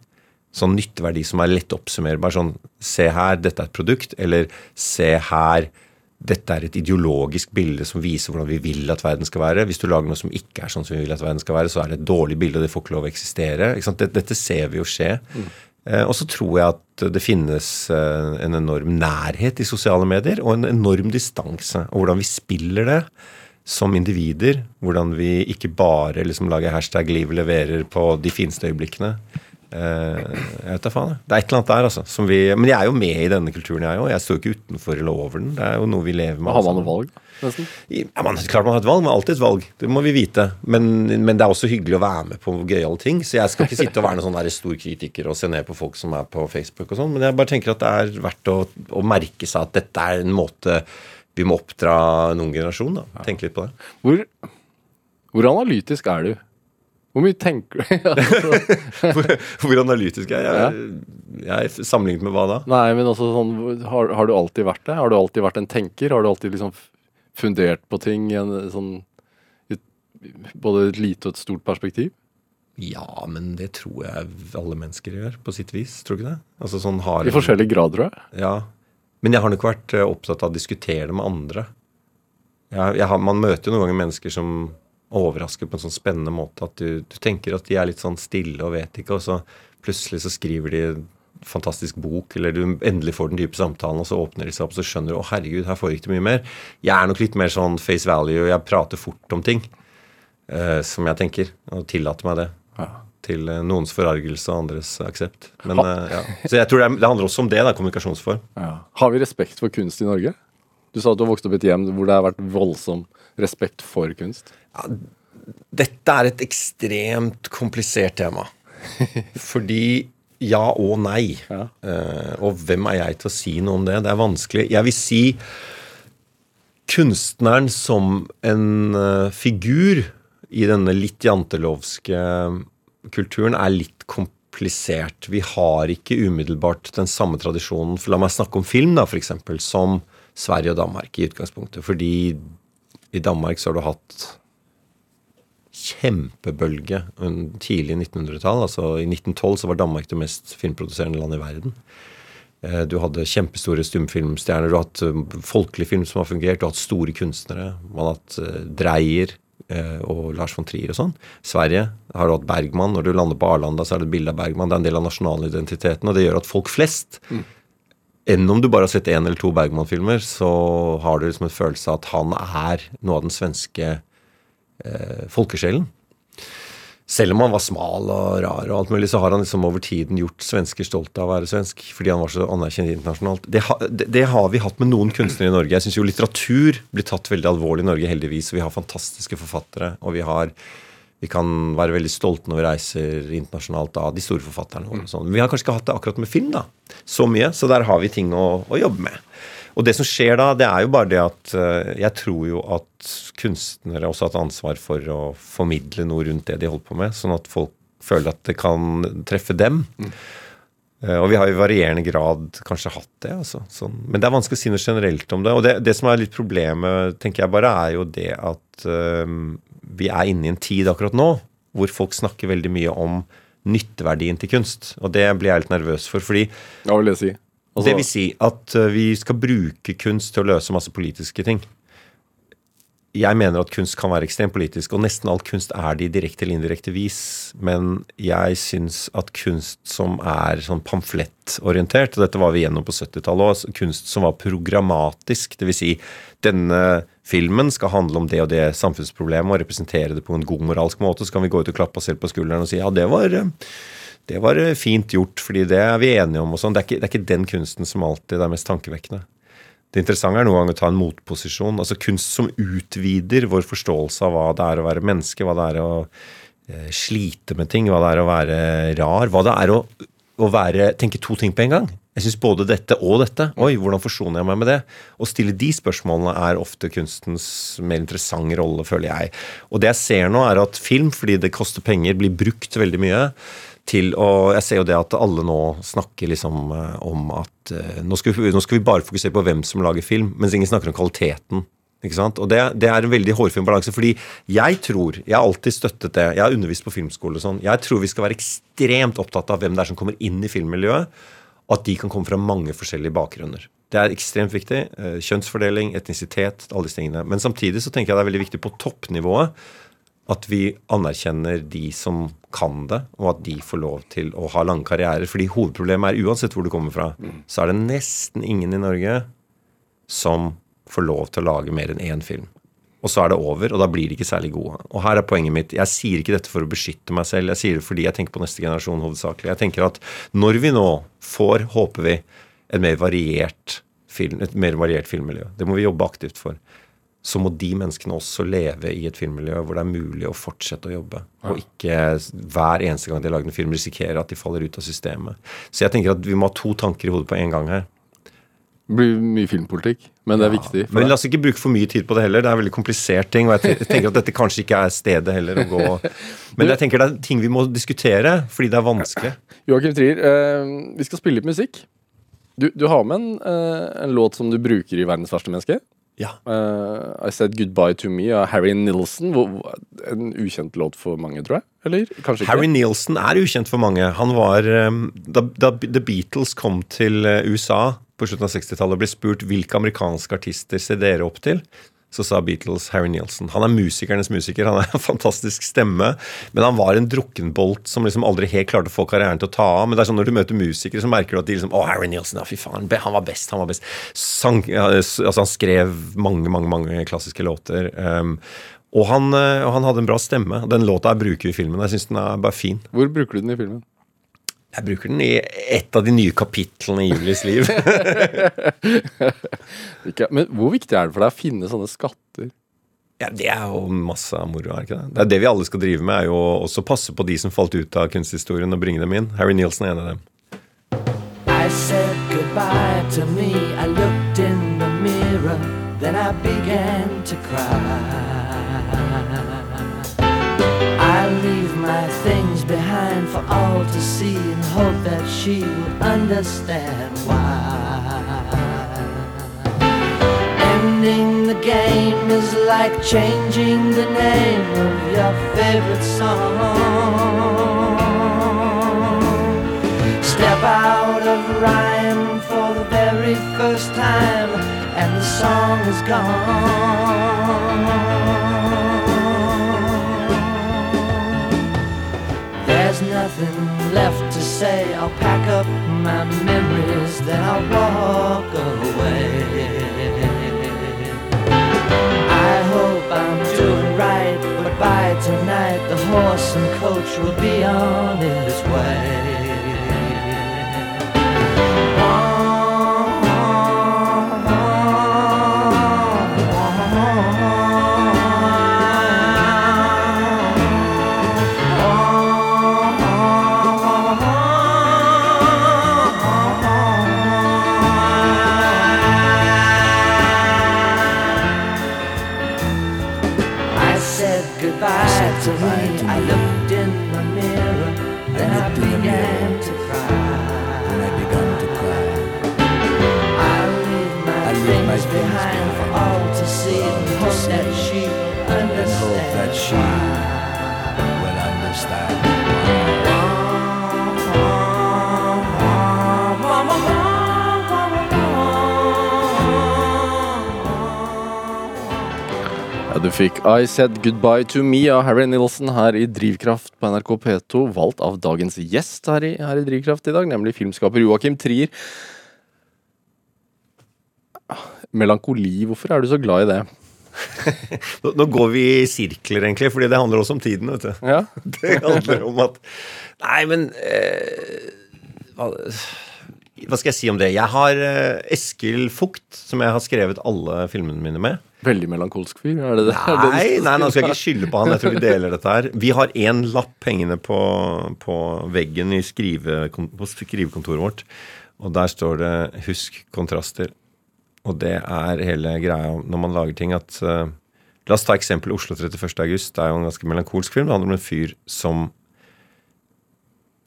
Sånn nytteverdi som er lett oppsummerbar. Sånn se her, dette er et produkt. Eller se her, dette er et ideologisk bilde som viser hvordan vi vil at verden skal være. Hvis du lager noe som ikke er sånn som vi vil at verden skal være, så er det et dårlig bilde, og det får ikke lov å eksistere. Dette ser vi jo skje. Mm. Eh, og så tror jeg at det finnes eh, en enorm nærhet i sosiale medier, og en enorm distanse. Og hvordan vi spiller det som individer. Hvordan vi ikke bare liksom lager hashtag 'liv leverer' på de fineste øyeblikkene. Uh, jeg vet da faen. Det er et eller annet der, altså. Vi, men jeg er jo med i denne kulturen, jeg òg. Jeg står jo ikke utenfor eller over den. Det er jo noe vi lever med. Har man noe valg? Nesten? Ja, man, klart man har et valg. Man har alltid et valg. Det må vi vite. Men, men, det er også hyggelig å være med på gøyale ting. Så jeg skal ikke sitte og være noen sånn stor kritiker og se ned på folk som er på Facebook og sånn. Men jeg bare tenker at det er verdt å, å, merke seg at dette er en måte vi må oppdra en ung generasjon. da. Tenke litt på det. Hvor, hvor analytisk er du? Hvor mye tenker du? hvor, hvor, analytisk er jeg? Jeg, jeg Sammenlignet med hva da? Nei, men også sånn, har, har, du alltid vært det? Har du alltid vært en tenker? Har du alltid liksom fundert på ting i en sånn et, både et lite og et stort perspektiv? Ja, men det tror jeg alle mennesker gjør, på sitt vis. Tror du ikke det? Altså, sånn I forskjellig grad, tror jeg. Ja. Men jeg har nok vært eh, opptatt av å diskutere det med andre. Jeg, jeg har, man møter jo noen ganger mennesker som overrasker på en sånn spennende måte at du, du, tenker at de er litt sånn stille og vet ikke, og så plutselig så skriver de en fantastisk bok, eller du endelig får den dype samtalen, og så åpner de seg opp, så skjønner du å herregud, her foregikk det mye mer. Jeg er nok litt mer sånn face value, og jeg prater fort om ting uh, som jeg tenker, og tillater meg det. Ja. Til uh, noens forargelse og andres aksept. Men, uh, ja. Så jeg tror det, er, det, handler også om det, da, kommunikasjonsform. Ja. Har vi respekt for kunst i Norge? Du sa at du har vokst opp i et hjem hvor det har vært voldsom respekt for kunst. Ja, dette er et ekstremt komplisert tema. Fordi ja og nei. Ja. Uh, og hvem er jeg til å si noe om det? Det er vanskelig. Jeg vil si kunstneren som en uh, figur i denne litt jantelovske kulturen er litt komplisert. Vi har ikke umiddelbart den samme tradisjonen for La meg snakke om film, da, f.eks., som Sverige og Danmark i utgangspunktet. Fordi i Danmark så har du hatt kjempebølge tidlig 1900-tall. Altså I 1912 så var Danmark det mest filmproduserende landet i verden. Eh, du hadde kjempestore stumfilmstjerner. Du har hatt eh, folkelig film som har fungert. Du har hatt store kunstnere. Man har hatt eh, Dreyer og Lars von Trier og sånn. Sverige har du hatt Bergman. Når du lander på Arlanda, så er det et bilde av Bergman. Det er en del av nasjonalidentiteten, og det gjør at folk flest mm. Enn om du bare har sett én eller to Bergman-filmer, så har du liksom en følelse av at han er noe av den svenske eh, folkesjelen. Selv om han var smal og rar, og alt mulig, så har han liksom over tiden gjort svensker stolte av å være svensk. Fordi han var så anerkjent internasjonalt. Det, ha, det, det har vi hatt med noen kunstnere i Norge. Jeg syns jo litteratur blir tatt veldig alvorlig i Norge, heldigvis. Vi har fantastiske forfattere. Og vi, har, vi kan være veldig stolte når vi reiser internasjonalt av de store forfatterne. Og sånn. Vi har kanskje ikke hatt det akkurat med film da, så mye, så der har vi ting å, å jobbe med. Og det som skjer da, det er jo bare det at eh, jeg tror jo at kunstnere også har hatt ansvar for å formidle noe rundt det de holder på med, sånn at folk føler at det kan treffe dem. Mm. Og vi har i varierende grad kanskje hatt det. Altså. Sånn. Men det er vanskelig å si noe generelt om det. Og det, det som er litt problemet, tenker jeg bare, er jo det at eh, vi er inne i en tid akkurat nå hvor folk snakker veldig mye om nytteverdien til kunst. Og det blir jeg litt nervøs for. fordi Hva vil det si? Altså, det vil si at eh, vi skal bruke kunst til å løse masse politiske ting. Jeg mener at kunst kan være ekstremt politisk, og nesten all kunst er det i direkte eller indirekte vis. Men jeg syns at kunst som er sånn pamflettorientert, og dette var vi gjennom på 70-tallet òg, kunst som var programmatisk, dvs. Si, denne filmen skal handle om det og det samfunnsproblemet og representere det på en god moralsk måte, så kan vi gå ut og klappe oss selv på skulderen og si ja, det var det var fint gjort, fordi det er vi enige om. og sånn. Det, det er ikke den kunsten som alltid er mest tankevekkende. Det interessante er noen ganger å ta en motposisjon. altså Kunst som utvider vår forståelse av hva det er å være menneske, hva det er å eh, slite med ting, hva det er å være rar, hva det er å, å være, tenke to ting på en gang. Jeg syns både dette og dette. Oi, hvordan forsoner jeg meg med det? Å stille de spørsmålene er ofte kunstens mer interessante rolle, føler jeg. Og det jeg ser nå, er at film, fordi det koster penger, blir brukt veldig mye til å Jeg ser jo det at alle nå snakker liksom eh, om at eh, nå skal, vi, nå skal vi bare fokusere på hvem som lager film, mens ingen snakker om kvaliteten. Ikke sant? Og det, det er en veldig hårfin balanse. Fordi jeg tror Jeg har alltid støttet det. Jeg har undervist på filmskole og sånn. Jeg tror vi skal være ekstremt opptatt av hvem det er som kommer inn i filmmiljøet, og at de kan komme fra mange forskjellige bakgrunner. Det er ekstremt viktig. eh, Kjønnsfordeling, etnisitet, alle disse tingene. Men samtidig så tenker jeg det er veldig viktig på toppnivået at vi anerkjenner de som kan det, og at de får lov til å ha lange karrierer. Fordi hovedproblemet er uansett hvor du kommer fra, så er det nesten ingen i Norge som får lov til å lage mer enn én film. Og så er det over, og da blir de ikke særlig gode. Og her er poenget mitt. Jeg sier ikke dette for å beskytte meg selv, jeg sier det fordi jeg tenker på neste generasjon hovedsakelig. Jeg tenker at når vi nå får, håper vi, et mer variert, film, et mer variert filmmiljø, det må vi jobbe aktivt for, så må de menneskene også leve i et filmmiljø hvor det er mulig å fortsette å jobbe. Og ikke hver eneste gang de har lagd en film, risikere at de faller ut av systemet. Så jeg tenker at vi må ha to tanker i hodet på en gang her. Det blir mye filmpolitikk, men det er viktig. for Men la oss ikke bruke for mye tid på det heller. Det er en veldig komplisert ting. Og jeg tenker at dette kanskje ikke er stedet heller å gå Men jeg tenker det er ting vi må diskutere, fordi det er vanskelig. Joakim Trier, eh, vi skal spille litt musikk. Du, du har med en, eh, en låt som du bruker i 'Verdens verste menneske'. Ja. Uh, I Said Goodbye To Me av Harry Nilsen. En ukjent låt for mange, tror jeg? Eller kanskje ikke? Harry Nielsen er ukjent for mange. Han var um, Da, da The Beatles kom til uh, USA på slutten av 60-tallet og ble spurt hvilke amerikanske artister ser dere opp til, så sa Beatles Harry Nielsen. Han er musikernes musiker. Han er en fantastisk stemme, men han var en drukkenbolt som liksom aldri helt klarte å få karrieren til å ta av. Men det er sånn når du møter musikere, så merker du at de liksom Å, Harry Nielsen, ja, fy faen. Han var best. Han var best. Sang, altså, han skrev mange, mange, mange klassiske låter. Um, og han, og han hadde en bra stemme. Den låta jeg bruker i filmen. Jeg syns den er bare fin. Hvor bruker du den i filmen? Jeg bruker den i et av de nye kapitlene i Julies liv. Men hvor viktig er det for deg å finne sånne skatter? ja, det er jo masse moro, er ikke det? Det er det vi alle skal drive med, er jo også passe på de som falt ut av kunsthistorien, og bringe dem inn. Harry Nielsen er en av dem. I said goodbye to me. I looked in the mirror, then I began to cry. To see and hope that she will understand why. Ending the game is like changing the name of your favorite song. Step out of rhyme for the very first time, and the song is gone. Nothing left to say. I'll pack up my memories, then I'll walk away. I hope I'm doing right, but by tonight the horse and coach will be on its way. Fikk I Said Goodbye To Me av Harry Nilsen her i Drivkraft på NRK P2, valgt av dagens gjest her i, her i Drivkraft i dag, nemlig filmskaper Joakim Trier. Melankoli, hvorfor er du så glad i det? Nå, nå går vi i sirkler, egentlig, fordi det handler også om tiden. vet du. Ja, Det handler om at Nei, men eh, hva, skal jeg si om det? Jeg har eh, Eskil Fugt, som jeg har skrevet alle filmene mine med. Veldig melankolsk fyr, er det det? Nei, nei, nå skal jeg ikke skylde på han. Jeg tror vi deler dette her. Vi har én lapp hengende på, på veggen i skrive, på skrivekontoret vårt. Og der står det 'husk kontraster'. Og det er hele greia når man lager ting, at uh, La oss ta eksempel Oslo 31. august. Det er jo en ganske melankolsk film. Det handler om en fyr som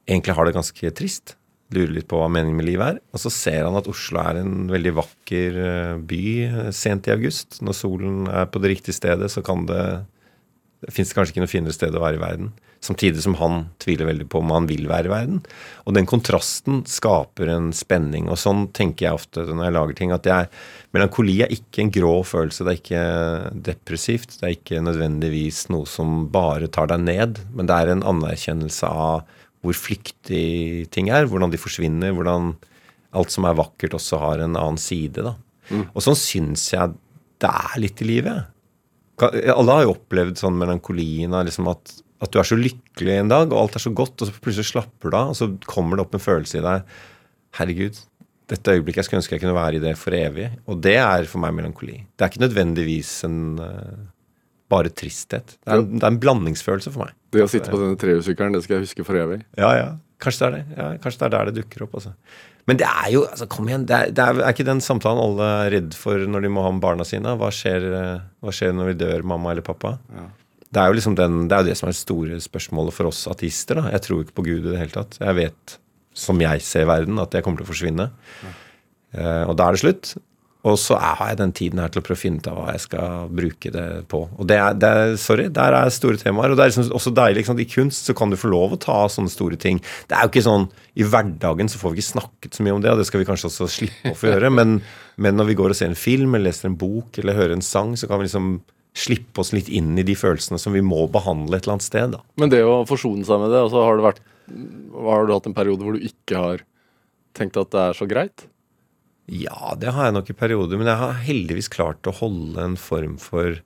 egentlig har det ganske trist. Lurer litt på hva meningen med livet er. Og så ser han at Oslo er en veldig vakker eh, by eh, sent i august. Når solen er på det riktige stedet, så kan det det fins kanskje ikke noe finere sted å være i verden. Samtidig som han tviler veldig på om han vil være i verden. Og den kontrasten skaper en spenning. Og sånn tenker jeg ofte når jeg lager ting. at jeg, Melankoli er ikke en grå følelse. Det er ikke depressivt. Det er ikke nødvendigvis noe som bare tar deg ned. Men det er en anerkjennelse av hvor flyktig ting er. Hvordan de forsvinner. Hvordan alt som er vakkert, også har en annen side. da. Og sånn syns jeg det er litt i livet. Alle har jo opplevd sånn melankolien av liksom at, at du er så lykkelig en dag, og alt er så godt, og så plutselig slapper du av, og så kommer det opp en følelse i deg Herregud, dette øyeblikket jeg skulle ønske jeg kunne være i det for evig. Og det er for meg melankoli. Det er ikke nødvendigvis en eh, bare tristhet. Det er, en, det er en blandingsfølelse for meg. Det å sitte på denne trehjulssykkelen, det skal jeg huske for evig. Ja, ja. Kanskje det er det. Ja, kanskje det er der det dukker opp. Altså. Men det er jo altså, Kom igjen. Det er, det er, er ikke den samtalen alle er redd for når de må ha med barna sine? Hva skjer, eh, hva skjer når vi dør, mamma eller pappa? Det er jo liksom den, det er jo det som er det store spørsmålet for oss ateister. da. Jeg tror ikke på Gud i det hele tatt. Jeg vet, som jeg ser verden, at jeg kommer til å forsvinne. Eh, og da er det slutt. Og så har jeg den tiden her til å prøve å finne ut av hva jeg skal bruke det på. Og det er, det er sorry, der er store temaer. Og det er liksom også deilig. Sant? I kunst så kan du få lov å ta sånne store ting. Det er jo ikke sånn I hverdagen så får vi ikke snakket så mye om det, og det skal vi kanskje også slippe å få gjøre. Men, men når vi går og ser en film, eller leser en bok, eller hører en sang, så kan vi liksom slippe oss litt inn i de følelsene som vi må behandle et eller annet sted. da. Men det å forsone seg med det, og så har det vært Har du hatt en periode hvor du ikke har tenkt at det er så greit? Ja, det har jeg nok i perioder, men jeg har heldigvis klart å holde en form for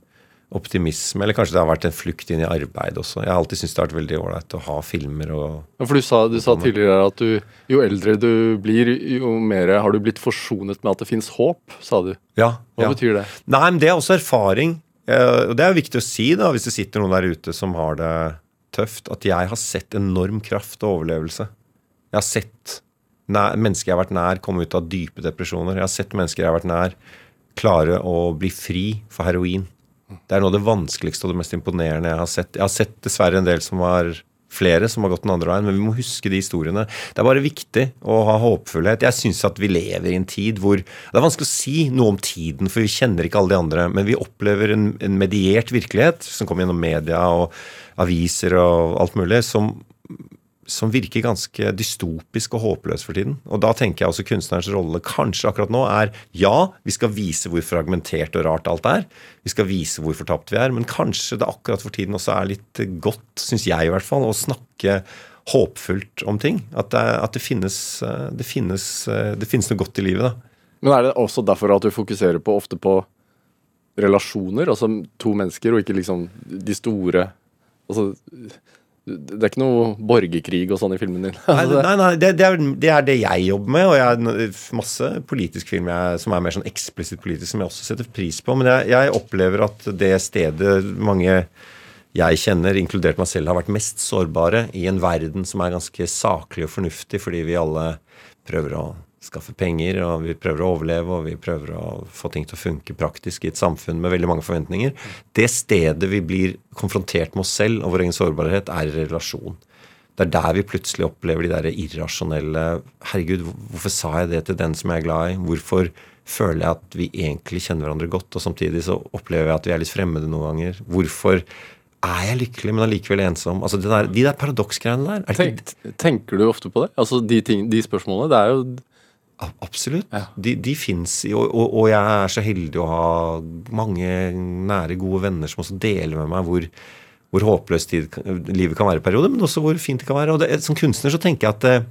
optimisme. Eller kanskje det har vært en flukt inn i arbeid også. Jeg har alltid syntes det har vært veldig ålreit å ha filmer og Ja, for du sa, du sa tidligere at du, jo eldre du blir, jo mer har du blitt forsonet med at det fins håp, sa du. Ja. Hva ja. betyr det? Nei, men det er også erfaring. Eh, Og det er jo viktig å si, da, hvis det sitter noen der ute som har det tøft, at jeg har sett enorm kraft og overlevelse. Jeg har sett nær, mennesker jeg har vært nær, komme ut av dype depresjoner. Jeg har sett mennesker jeg har vært nær, klare å bli fri for heroin. Det er noe av det vanskeligste og det mest imponerende jeg har sett. Jeg har sett dessverre en del som var flere som har gått den andre veien, men vi må huske de historiene. Det er bare viktig å ha håpfullhet. Jeg syns at vi lever i en tid hvor Det er vanskelig å si noe om tiden, for vi kjenner ikke alle de andre, men vi opplever en, en mediert virkelighet som kommer gjennom media og aviser og alt mulig, som som virker ganske dystopisk og håpløs for tiden. Og da tenker jeg også kunstnerens rolle kanskje akkurat nå er ja, vi skal vise hvor fragmentert og rart alt er. Vi skal vise hvor fortapt vi er. Men kanskje det akkurat for tiden også er litt godt, syns jeg i hvert fall, å snakke håpfullt om ting. At det, at det, finnes, det, finnes, det finnes noe godt i livet, da. Men er det også derfor at du fokuserer på ofte på relasjoner, altså to mennesker, og ikke liksom de store Altså det er ikke noe borgerkrig og sånn i filmen din? Nei, nei, nei det, det, er, det er det jeg jobber med, og jeg har masse politisk film jeg, som er mer sånn eksplisitt politisk, som jeg også setter pris på. Men jeg, jeg opplever at det stedet mange jeg kjenner, inkludert meg selv, har vært mest sårbare i en verden som er ganske saklig og fornuftig, fordi vi alle prøver å skaffe penger, og vi prøver å overleve, og vi prøver å få ting til å funke praktisk i et samfunn med veldig mange forventninger. Det stedet vi blir konfrontert med oss selv og vår egen sårbarhet, er i relasjon. Det er der vi plutselig opplever de der irrasjonelle Herregud, hvorfor sa jeg det til den som jeg er glad i? Hvorfor føler jeg at vi egentlig kjenner hverandre godt, og samtidig så opplever jeg at vi er litt fremmede noen ganger? Hvorfor er jeg lykkelig, men allikevel ensom? Altså der, De der paradoksgreiene der. Er tenk, tenker du ofte på det? Altså de, ting, de spørsmålene? Det er jo Absolutt. De, de fins, og, og, og jeg er så heldig å ha mange nære, gode venner som også deler med meg hvor, hvor håpløst tid, livet kan være i perioder, men også hvor fint det kan være. Og det, som kunstner så tenker jeg at eh,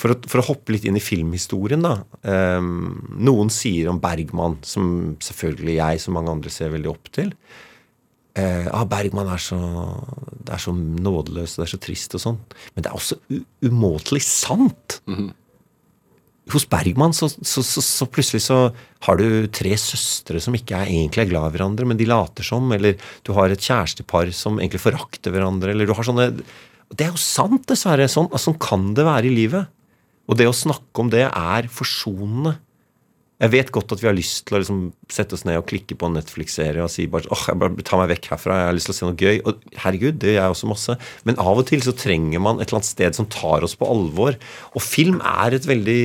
for, å, for å hoppe litt inn i filmhistorien, da. Um, noen sier om Bergman, som selvfølgelig jeg som mange andre ser veldig opp til. uh, ah, Bergman er så, det er så nådeløs det er så trist og sånn. Men det er også umåtelig sant. Hos Bergman så, så, så, så plutselig så har du tre søstre som ikke er egentlig er glad i hverandre, men de later som. Eller du har et kjærestepar som egentlig forakter hverandre. Eller du har sånne Det er jo sant, dessverre. Sånn, altså, sånn kan det være i livet. Og det å snakke om det er forsonende. Jeg vet godt at vi har lyst til å liksom sette oss ned og klikke på en Netflix-serie og si bare åh, jeg bare ta meg vekk herfra, jeg har lyst til å se noe gøy. Og herregud, det gjør jeg også masse. Men av og til så trenger man et eller annet sted som tar oss på alvor. Og film er et veldig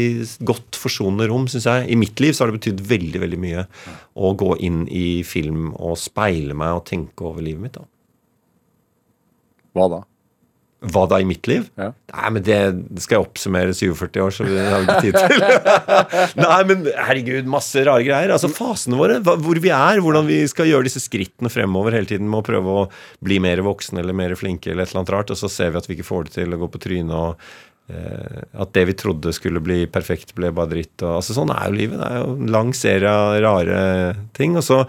godt forsonende rom, syns jeg. I mitt liv så har det betydd veldig, veldig mye å gå inn i film og speile meg og tenke over livet mitt. da. Hva da? Hva da i mitt liv? Ja. Nei, men det skal jeg oppsummere 47 år, så det har vi ikke tid til. Nei, men herregud, masse rare greier. Altså fasene våre, hvor vi er, hvordan vi skal gjøre disse skrittene fremover hele tiden med å prøve å bli mer voksne eller mer flinke eller et eller annet rart, og så ser vi at vi ikke får det til å gå på trynet og eh, at det vi trodde skulle bli perfekt, ble bare dritt. Og, altså Sånn er jo livet. Det er jo en lang serie av rare ting. Og så,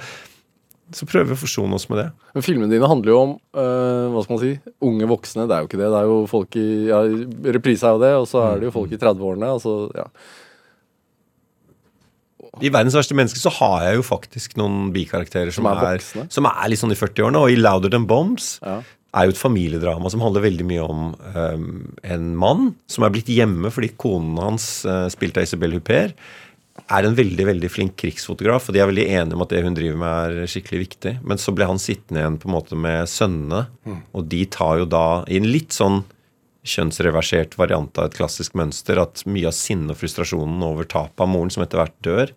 så prøver vi å forsone oss med det. Men filmene dine handler jo om øh, hva skal man si, unge voksne. Det er jo ikke det. Det er jo folk i ja, Reprise er jo det, og så er det jo folk i 30-årene. Altså, ja. I 'Verdens verste menneske' så har jeg jo faktisk noen bikarakterer som, Som er er, som er litt sånn i 40-årene. Og i 'Louder Than Bombs' Ja. er jo et familiedrama som handler veldig mye om um, en mann som er blitt hjemme fordi konen hans, uh, spilte av Isabel Huppert, er en veldig veldig flink krigsfotograf, og de er veldig enige om at det hun driver med, er skikkelig viktig. Men så ble han sittende igjen på en måte med sønnene, og de tar jo da i en litt sånn kjønnsreversert variant av et klassisk mønster, at mye av sinnet og frustrasjonen over tapet av moren, som etter hvert dør,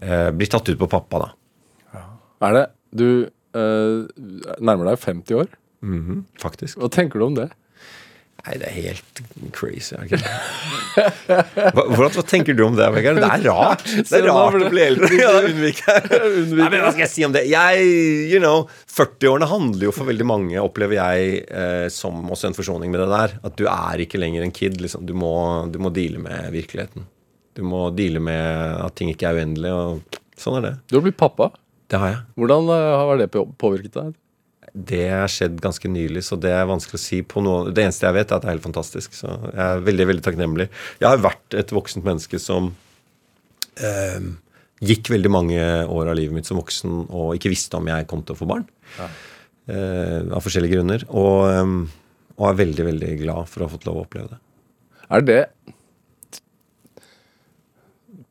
eh, blir tatt ut på pappa, da. Er det Du eh, nærmer deg 50 år. Mhm, faktisk. Hva tenker du om det? Nei, det er helt crazy. Det? hva, hvordan, hva tenker du om det, Vegard? Det er rart. Det er rart å bli eldre. Ja, unnviker. Nei, men hva skal jeg si om det? Jeg, you know, 40-årene handler jo for veldig mange, opplever jeg, eh, som også en forsoning med det der. At du er ikke lenger en kid. Liksom. Du, må, du må deale med virkeligheten. Du må deale med at ting ikke er uendelig, og sånn er det. Du har blitt pappa. Det har jeg. Hvordan øh, har det påvirket deg? Det har skjedd ganske nylig, så det er vanskelig å si på noe Det eneste jeg vet, er at det er helt fantastisk. Så jeg er veldig, veldig takknemlig. Jeg har vært et voksent menneske som eh, gikk veldig mange år av livet mitt som voksen og ikke visste om jeg kom til å få barn. Eh, av forskjellige grunner. Og, eh, og er veldig, veldig glad for å ha fått lov å oppleve det. Er det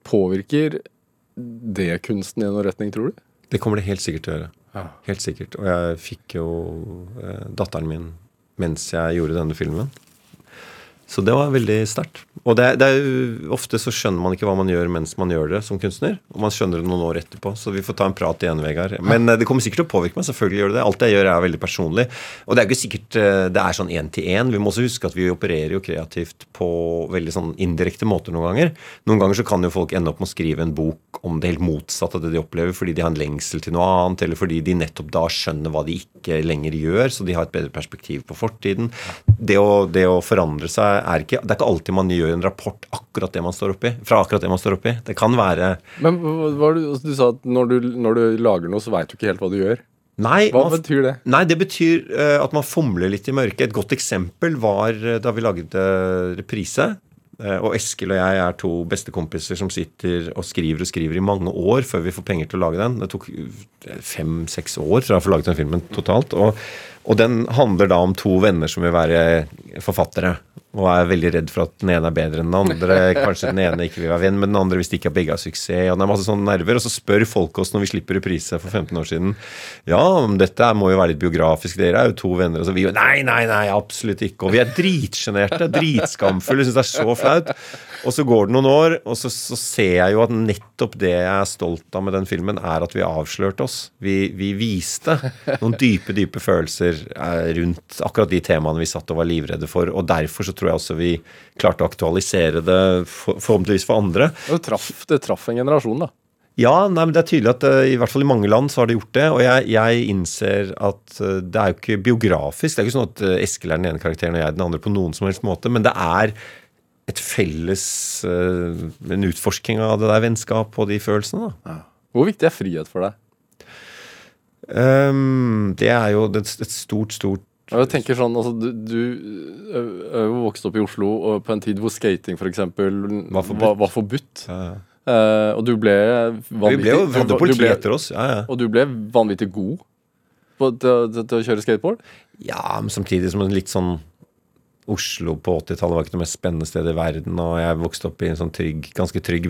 Påvirker det kunsten i noen retning, tror du? Det kommer det helt sikkert til å gjøre. Helt sikkert. Og jeg fikk jo eh, datteren min mens jeg gjorde denne filmen. Så det var veldig sterkt. Og det, det er ofte så skjønner man ikke hva man gjør mens man gjør det som kunstner. Og man skjønner det noen år etterpå. Så vi får ta en prat igjen, Vegard. Men eh, det kommer sikkert til å påvirke meg. Selvfølgelig gjør det det. Alt jeg gjør, er veldig personlig. Og det er ikke sikkert eh, det er sånn én til én. Vi må også huske at vi opererer jo kreativt på veldig sånn indirekte måter noen ganger. Noen ganger så kan jo folk ende opp med å skrive en bok om det helt motsatte av det de opplever, fordi de har en lengsel til noe annet, eller fordi de nettopp da skjønner hva de ikke lenger gjør, så de har et bedre perspektiv på fortiden. Det å, det å forandre seg er ikke Det er ikke alltid man gjør en rapport akkurat det man står oppi, fra akkurat det man står oppi. Det kan være Men du, du sa at når du, når du lager noe, så veit du ikke helt hva du gjør. Nei, Hva man, betyr det? Nei, det betyr uh, at man fomler litt i mørket. Et godt eksempel var uh, da vi laget uh, reprise. Eh, og Eskil og jeg er to bestekompiser som sitter og skriver og skriver i mange år før vi får penger til å lage den. Det tok fem-seks år fra å få laget den filmen totalt. Og, og den handler da om to venner som vil være forfattere. Og er veldig redd for at den ene er bedre enn den andre. Kanskje den ene ikke vil være venn med den andre hvis de ikke har begge har suksess. Og det er masse sånne nerver. Og så spør folk oss når vi slipper reprise for 15 år siden Ja, dette må jo være litt biografisk. Dere er jo to venner. Og så vi jo Nei, nei, nei, absolutt ikke. Og vi er dritsjenerte. Dritskamfulle. Syns det er så flaut. Og så går det noen år, og så, så ser jeg jo at nettopp det jeg er stolt av med den filmen, er at vi avslørte oss. Vi, vi viste noen dype, dype følelser rundt akkurat de temaene vi satt og var livredde for. Og derfor så tror jeg også vi klarte å aktualisere det for, forhåpentligvis for andre. Det traff, det traff en generasjon, da. Ja, nei, men det er tydelig at eh, i hvert fall i mange land så har det gjort det. Og jeg, jeg innser at eh, det er jo ikke biografisk. Det er ikke sånn at eh, Eskil er den ene karakteren og jeg den andre på noen som helst måte. Men det er et felles En utforsking av det der vennskap og de følelsene, da. Hvor viktig er frihet for deg? Ehm, det er jo et, et stort, stort Jeg tenker sånn, altså, Du, du er jo vokst opp i Oslo og på en tid hvor skating f.eks. Var forbudt. Var, var forbudt. ja, ja. Uh, og du ble vanvittig Vi ble jo hadde du politi etter oss. Ja, ja. Og du ble vanvittig god på, til, til, til å kjøre skateboard? ja, men samtidig som en litt sånn Oslo på 80-tallet var ikke det mest spennende stedet i verden, og jeg vokste opp i en sånn trygg, ganske trygg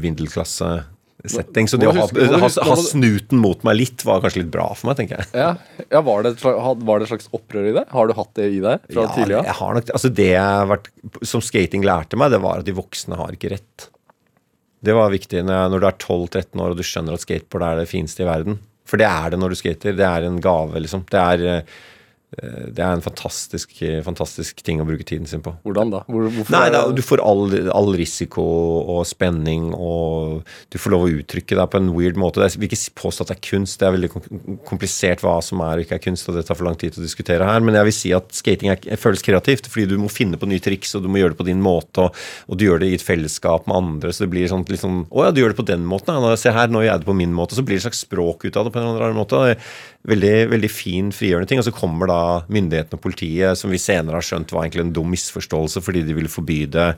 vindelklasse-setting. Så det å ha, ha, ha snuten mot meg litt var kanskje litt bra for meg, tenker jeg. Ja, ja var, det et slags, var det et slags opprør i det? Har du hatt det i deg fra Ja, tidligere? jeg har nok, altså det jeg har vært, som skating lærte meg, det var at de voksne har ikke rett. Det var viktig når, du er 12-13 år og du skjønner at skateboard er det fineste i verden. For det er det når du skater. Det er en gave, liksom. Det er, eh, det er en fantastisk, fantastisk ting å bruke tiden sin på. Hvordan da? Hvor, Nei, da, du får all, all risiko og spenning, og du får lov å uttrykke deg på en weird måte. Jeg vil ikke påstå at det er kunst, det er veldig komplisert hva som er og ikke er kunst, og det tar for lang tid å diskutere her, men jeg vil si at skating er, føles kreativt, fordi du må finne på nye triks, og du må gjøre det på din måte, og, og du gjør det i et fellesskap med andre, så det blir sånn litt sånn Å ja, du gjør det på den måten, ja. Se her, nå gjør jeg det på min måte. Så blir det et slags språk ut av det på en eller annen måte. Veldig, veldig fin, frigjørende ting. Og så kommer da myndighetene og politiet, som vi senere har skjønt var egentlig en dum misforståelse fordi de ville forby det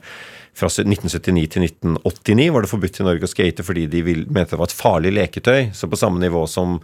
fra 1979 til 1989 var det forbudt i Norge å skate fordi de mente det var et farlig leketøy. Så på samme nivå som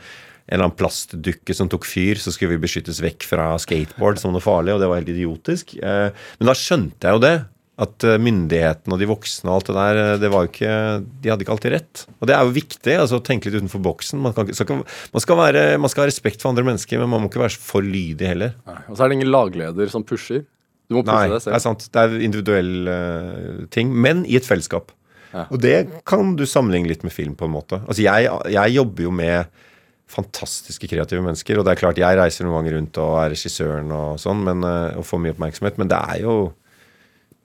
en eller annen plastdukke som tok fyr, så skulle vi beskyttes vekk fra skateboard som noe farlig, og det var helt idiotisk. Eh, Men da skjønte jeg jo det. At eh, myndighetene og de voksne og alt det der, eh, det var jo ikke De hadde ikke alltid rett. Og det er jo viktig, altså å tenke litt utenfor boksen. Man, kan, skal, man, skal være, man skal ha respekt for andre mennesker, men man må ikke være for lydig heller. Nei. Og så er det ingen lagleder som pusher. Du må pushe Nei, deg det er sant. Det er individuell uh, ting, men i et fellesskap. Ja. Og det kan du sammenligne litt med film, på en måte. Altså, jeg, jeg jobber jo med fantastiske kreative mennesker, og det er klart jeg reiser noen ganger rundt og er regissøren og sånn, men, eh, og får mye oppmerksomhet, men det er jo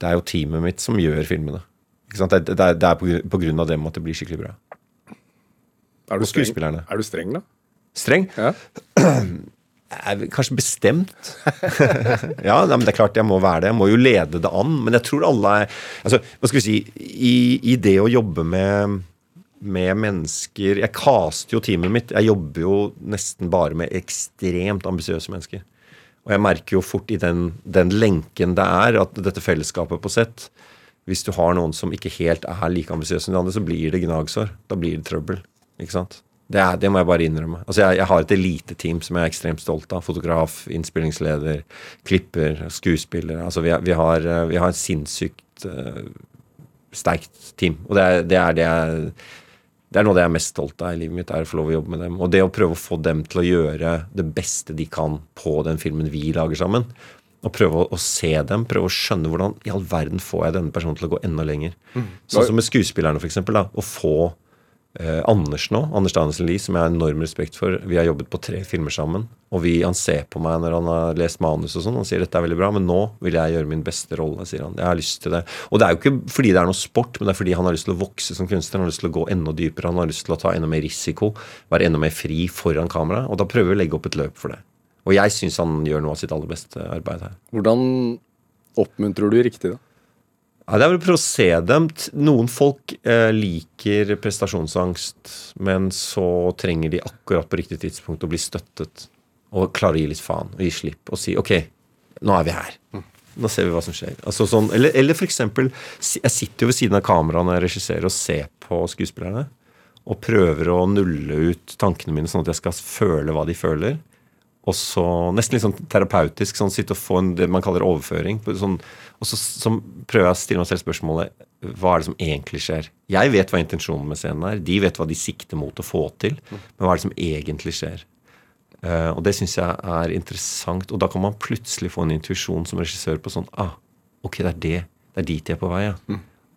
det er jo teamet mitt som gjør filmene. Det, det er, det er på, på grunn av dem at det blir skikkelig bra. Er du streng. Er du streng, da? Streng? Ja. kanskje bestemt. ja, men det er klart jeg må være det. Jeg må jo lede det an. Men jeg tror alle er altså, Hva skal vi si I, i det å jobbe med, med mennesker Jeg caster jo teamet mitt. Jeg jobber jo nesten bare med ekstremt ambisiøse mennesker. Og jeg merker jo fort i den, den lenken det er, at dette fellesskapet på sett Hvis du har noen som ikke helt er like ambisiøse som de andre, så blir det gnagsår. Da blir det trøbbel. Ikke sant? Det, er, det må jeg bare innrømme. Altså jeg, jeg har et eliteteam som jeg er ekstremt stolt av. Fotograf, innspillingsleder, klipper, skuespiller. Altså vi, vi, har, vi har et sinnssykt uh, sterkt team. Og det er det, er det jeg det er noe av det jeg er mest stolt av i livet mitt, er å få lov å jobbe med dem. Og det å prøve å få dem til å gjøre det beste de kan på den filmen vi lager sammen. Og prøve å, å se dem, prøve å skjønne hvordan i all verden får jeg denne personen til å gå enda lenger. Sånn som med skuespillerne, for eksempel. Da, å få eh, Anders nå, Anders Danielsen Lie, som jeg har enorm respekt for. Vi har jobbet på tre filmer sammen. Og vi, han ser på meg når han har lest manus og sånn. Han sier dette er veldig bra, men nå vil jeg gjøre min beste rolle, sier han. Jeg har lyst til det. Og det er jo ikke fordi det er noe sport, men det er fordi han har lyst til å vokse som kunstner. Han har lyst til å gå enda dypere, han har lyst til å ta enda mer risiko. Være enda mer fri foran kamera. Og da prøver vi å legge opp et løp for det. Og jeg syns han gjør noe av sitt aller beste arbeid her. Hvordan oppmuntrer du riktig, da? Ja, det er vel å prøve å se dem. Noen folk eh, liker prestasjonsangst, men så trenger de akkurat på riktig tidspunkt å bli støttet. Og klare å gi litt faen, og gi slipp, og si OK, nå er vi her. Nå ser vi hva som skjer. Altså sånn, eller, eller for eksempel, jeg sitter jo ved siden av kameraet når jeg regisserer og ser på skuespillerne, og prøver å nulle ut tankene mine sånn at jeg skal føle hva de føler. Og så nesten litt sånn terapeutisk, sånn sitte og få en, det man kaller overføring. Sånn, og så, så prøver jeg å stille meg selv spørsmålet hva er det som egentlig skjer? Jeg vet hva intensjonen med scenen er. De vet hva de sikter mot å få til. Men hva er det som egentlig skjer? Uh, og det syns jeg er interessant. Og da kan man plutselig få en intuisjon som regissør på sånn ah, Ok, det er det. Det er dit jeg er på vei, ja.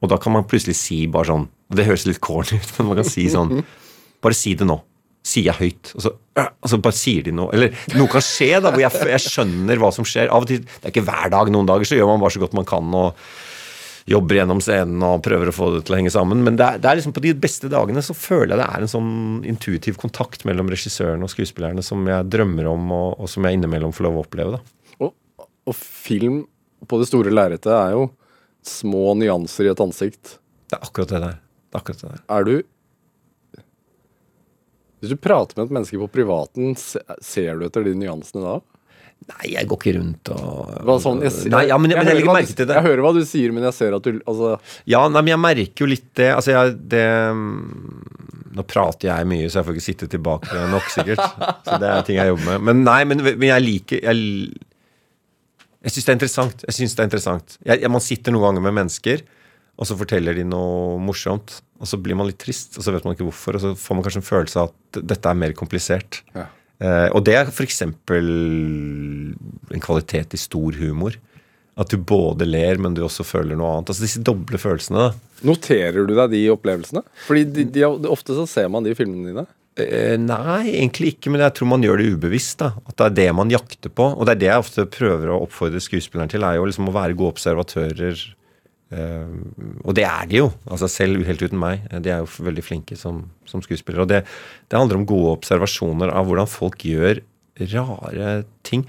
Og da kan man plutselig si bare sånn Det høres litt corny ut, men man kan si sånn Bare si det nå. Sier jeg høyt. Og så, øh, og så bare sier de noe. Eller noe kan skje da, hvor jeg, jeg skjønner hva som skjer. Av og til, Det er ikke hver dag. Noen dager så gjør man bare så godt man kan. og jobber gjennom scenen og prøver å få det til å henge sammen. Men det er, det er liksom på de beste dagene så føler jeg det er en sånn intuitiv kontakt mellom regissøren og skuespillerne som jeg drømmer om, og, og som jeg innimellom får lov å oppleve. da. Og, og film på det store lerretet er jo små nyanser i et ansikt. Det er akkurat det der. Det er akkurat det der. Er du Hvis du prater med et menneske på privaten, ser du etter de nyansene da? Nei, jeg går ikke rundt og Hva sånn, jeg, Nei, ja, men, jeg, men jeg hører hva merke du, det. Jeg hører hva du sier, men jeg ser at du altså, Ja, nei, men jeg merker jo litt det. Altså, jeg, det mm, Nå prater jeg mye, så jeg får ikke sitte tilbake nok, sikkert. Så det er ting jeg jobber med. Men nei, men, men jeg liker Jeg, jeg syns det er interessant. Jeg synes det er interessant. Jeg, jeg, man sitter noen ganger med mennesker, og så forteller de noe morsomt. Og så blir man litt trist, og så vet man ikke hvorfor. Og så får man kanskje en følelse av at dette er mer komplisert. Ja. Eh, og det er f.eks. en kvalitet i stor humor. At du både ler, men du også føler noe annet. Altså disse doble følelsene. da. Noterer du deg de opplevelsene? Fordi de, de, ofte så ser man de filmene dine. Eh, nei, egentlig ikke, men jeg tror man gjør det ubevisst. da At det er det man jakter på. Og det er det jeg ofte prøver å oppfordre skuespilleren til, er jo liksom å være gode observatører. Eh, og det er de jo, altså selv helt uten meg. De er jo veldig flinke som, som skuespillere. Og det, det handler om gode observasjoner av hvordan folk gjør rare ting.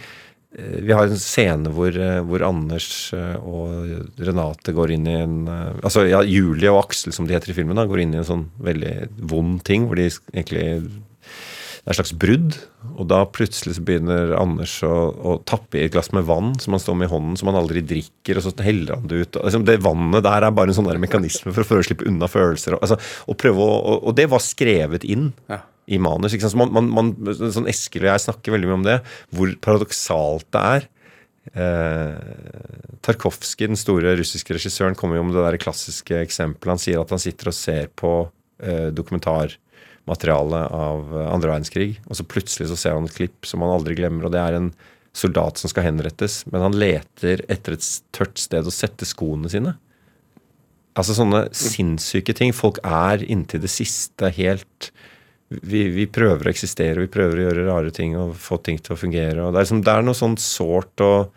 Eh, Vi har en scene hvor, eh, hvor Anders eh, og Renate går inn i en eh, Altså ja, Julie og Aksel, som de heter i filmen, da, går inn i en sånn veldig vond ting, hvor de egentlig det er et slags brudd. Og da plutselig begynner Anders å, å tappe i et glass med vann som han står med i hånden, som han aldri drikker, og så heller han det ut. Liksom det vannet der er bare en sånn mekanisme for prøve å slippe unna følelser. Og, altså, og, å, og, og det var skrevet inn Ja. i manus. Ikke sant? Så man, man, man, sånn Eskil og jeg snakker veldig mye om det, hvor paradoksalt det er. Eh, Tarkovskij, den store russiske regissøren, kommer jo med det der klassiske eksempelet. Han sier at han sitter og ser på eh, dokumentarmateriale av andre verdenskrig, og så plutselig så ser han et klipp som han aldri glemmer, og det er en soldat som skal henrettes, men han leter etter et tørt sted å sette skoene sine. Altså sånne sinnssyke ting. Folk er inntil det siste helt vi, vi prøver å eksistere, vi prøver å gjøre rare ting og få ting til å fungere. og Det er, liksom, det er noe sånn sårt og,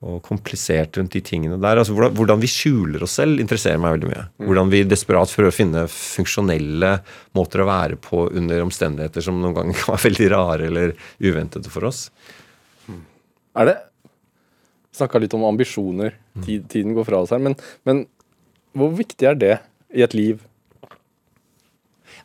og komplisert rundt de tingene der. Altså, hvordan, hvordan vi skjuler oss selv, interesserer meg veldig mye. Hvordan vi desperat prøver å finne funksjonelle måter å være på under omstendigheter som noen ganger kan være veldig rare eller uventede for oss. Er det Snakka litt om ambisjoner. Tid, tiden går fra oss her. Men, men hvor viktig er det i et liv?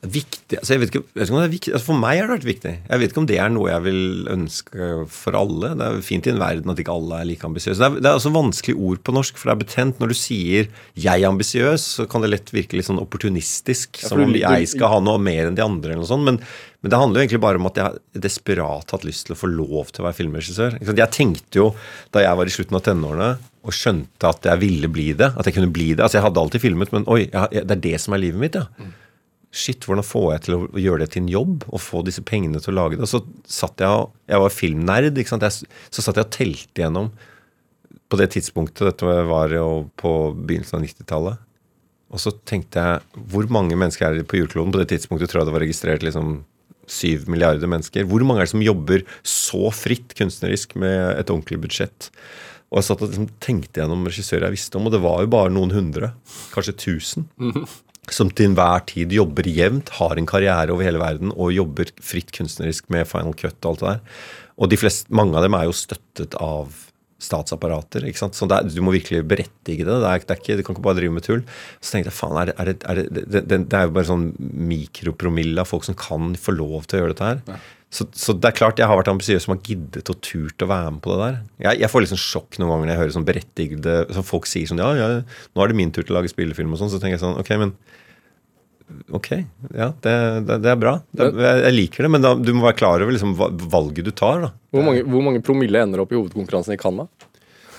Viktig, altså jeg vet ikke, jeg vet ikke om det er viktig altså For meg har det vært viktig. Jeg vet ikke om det er noe jeg vil ønske for alle. Det er fint i en verden at ikke alle er like ambisiøse. Det, er- det er også vanskelig ord på norsk, for det er betent. Når du sier 'jeg er ambisiøs', så kan det lett virke litt sånn opportunistisk. Ja, som om jeg skal ha noe mer enn de andre, eller noe sånt. Men, men det handler jo egentlig bare om at jeg har desperat hatt lyst til å få lov til å være filmregissør. Jeg tenkte jo da jeg var i slutten av tenårene og skjønte at jeg ville bli det, at jeg kunne bli det. Altså Jeg hadde alltid filmet, men oi, jeg, det er det som er livet mitt, ja. Shit, hvordan får jeg til å gjøre det til en jobb og få disse pengene til å lage det? Og så satt jeg Jeg var filmnerd, ikke sant. Jeg, så satt jeg og telte gjennom på det tidspunktet, dette var jo på begynnelsen av 90-tallet. Og så tenkte jeg hvor mange mennesker er det på jordkloden? På det tidspunktet tror jeg det var registrert liksom syv milliarder mennesker. Hvor mange er det som jobber så fritt kunstnerisk med et ordentlig budsjett? Og jeg satt og liksom tenkte gjennom regissører jeg visste om, og det var jo bare noen hundre. Kanskje tusen. Som til enhver tid jobber jevnt, har en karriere over hele verden og jobber fritt kunstnerisk med Final Cut og alt det der. Og de flest, mange av dem er jo støttet av statsapparater. ikke sant? Så er, Du må virkelig berettige det. Det er, det er ikke, Du kan ikke bare drive med tull. Så tenkte jeg faen, er det, er det, det er jo bare sånn mikropromille av folk som kan få lov til å gjøre dette her. Så, så det er klart jeg har vært ambisiøs som har giddet og turt å være med på det der. Jeg, jeg får sånn sjokk noen ganger når jeg hører sånn berettigede sånn Folk sier sånn ja, ja, nå er det min tur til å lage spillefilm og sånn. Så tenker jeg sånn ok, men Ok, ja, det, det, det er bra. Det, jeg, jeg liker det, men da, du må være klar over liksom, valget du tar. da. Hvor mange, hvor mange promille ender opp i hovedkonkurransen i Canada?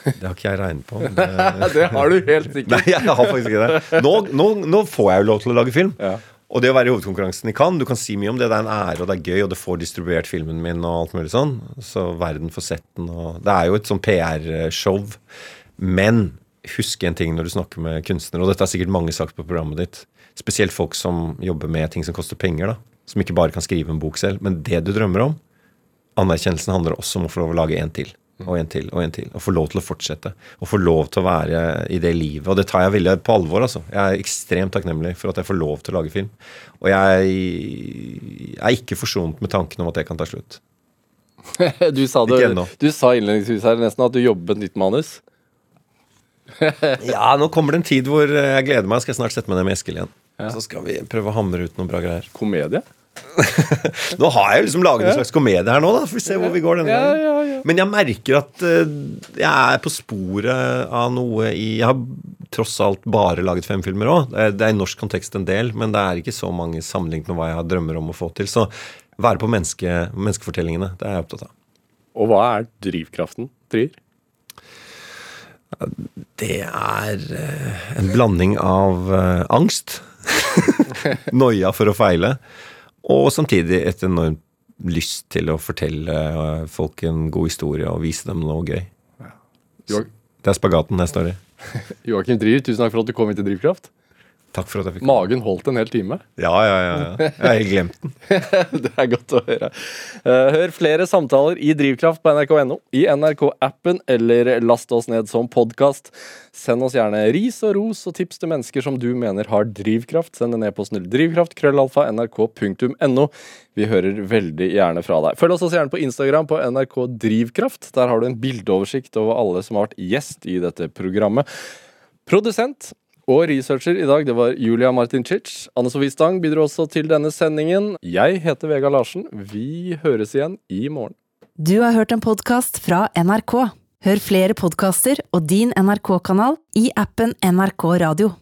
Det har ikke jeg regnet på. Det, det har du helt sikkert. nei, jeg har faktisk ikke det. Nå, nå, nå får jeg jo lov til å lage film. Ja. Og det å være i hovedkonkurransen i Cannes, du kan si mye om det. Det er en ære, og det er gøy, og det får distribuert filmen min og alt mulig sånn. Så verden får sett den, og Det er jo et sånn PR-show. Men husk en ting når du snakker med kunstnere, og dette har sikkert mange sagt på programmet ditt, spesielt folk som jobber med ting som koster penger, da. som ikke bare kan skrive en bok selv, men det du drømmer om. Anerkjennelsen handler også om å få lov å lage en til. Og en til og en til. Og få lov til å fortsette. Og få lov til å være i det livet. Og det tar jeg veldig på alvor. altså. Jeg er ekstremt takknemlig for at jeg får lov til å lage film. Og jeg er ikke forsonet med tanken om at det kan ta slutt. Du sa, det, du sa innledningsvis her nesten at du jobber et nytt manus. Ja, nå kommer det en tid hvor jeg gleder meg. Skal jeg snart sette meg ned med Eskil igjen. Så skal vi prøve å hamre ut noen bra greier. Komedie? Nå har jeg jo liksom laget en slags komedie her nå, da. Får vi se hvor vi går denne Ja, gangen. ja, ja. Men jeg merker at eh, jeg er på sporet av noe i Jeg har tross alt bare laget fem filmer òg. Det, er- det er i norsk kontekst en del, men det er ikke så mange sammenlignet med hva jeg har drømmer om å få til. Så være på menneske, menneskefortellingene, det er jeg opptatt av. Og hva er drivkraften, Trier? Det er eh, en blanding av eh, angst, noia for å feile, og samtidig et enormt lyst til å fortelle eh, folk en god historie og vise dem noe gøy. Det er spagaten står i. Joakim Driv, tusen takk for at du kom hit til Drivkraft. Takk for at jeg fikk Magen holdt en hel time. Ja, ja, ja. ja. Jeg har glemt den. Det er godt å høre. Eh, Hør flere samtaler i Drivkraft på nrk.no, i NRK-appen, eller last oss ned som podkast. Send oss gjerne ris og ros og tips til mennesker som du mener har drivkraft. Send en e-post til drivkraft.krøllalfa.nrk.no. Vi hører veldig gjerne fra deg. Følg oss også gjerne på Instagram på NRK Drivkraft. Der har du en bildeoversikt over alle som har vært gjest i dette programmet. Produsent og researcher i dag, det var Julia Martincic. Anne Sofie Stang bidro også til denne sendingen. Jeg heter Vega Larsen. Vi høres igjen i morgen. Du har hørt en podkast fra NRK. Hør flere podkaster og din NRK-kanal i appen NRK Radio.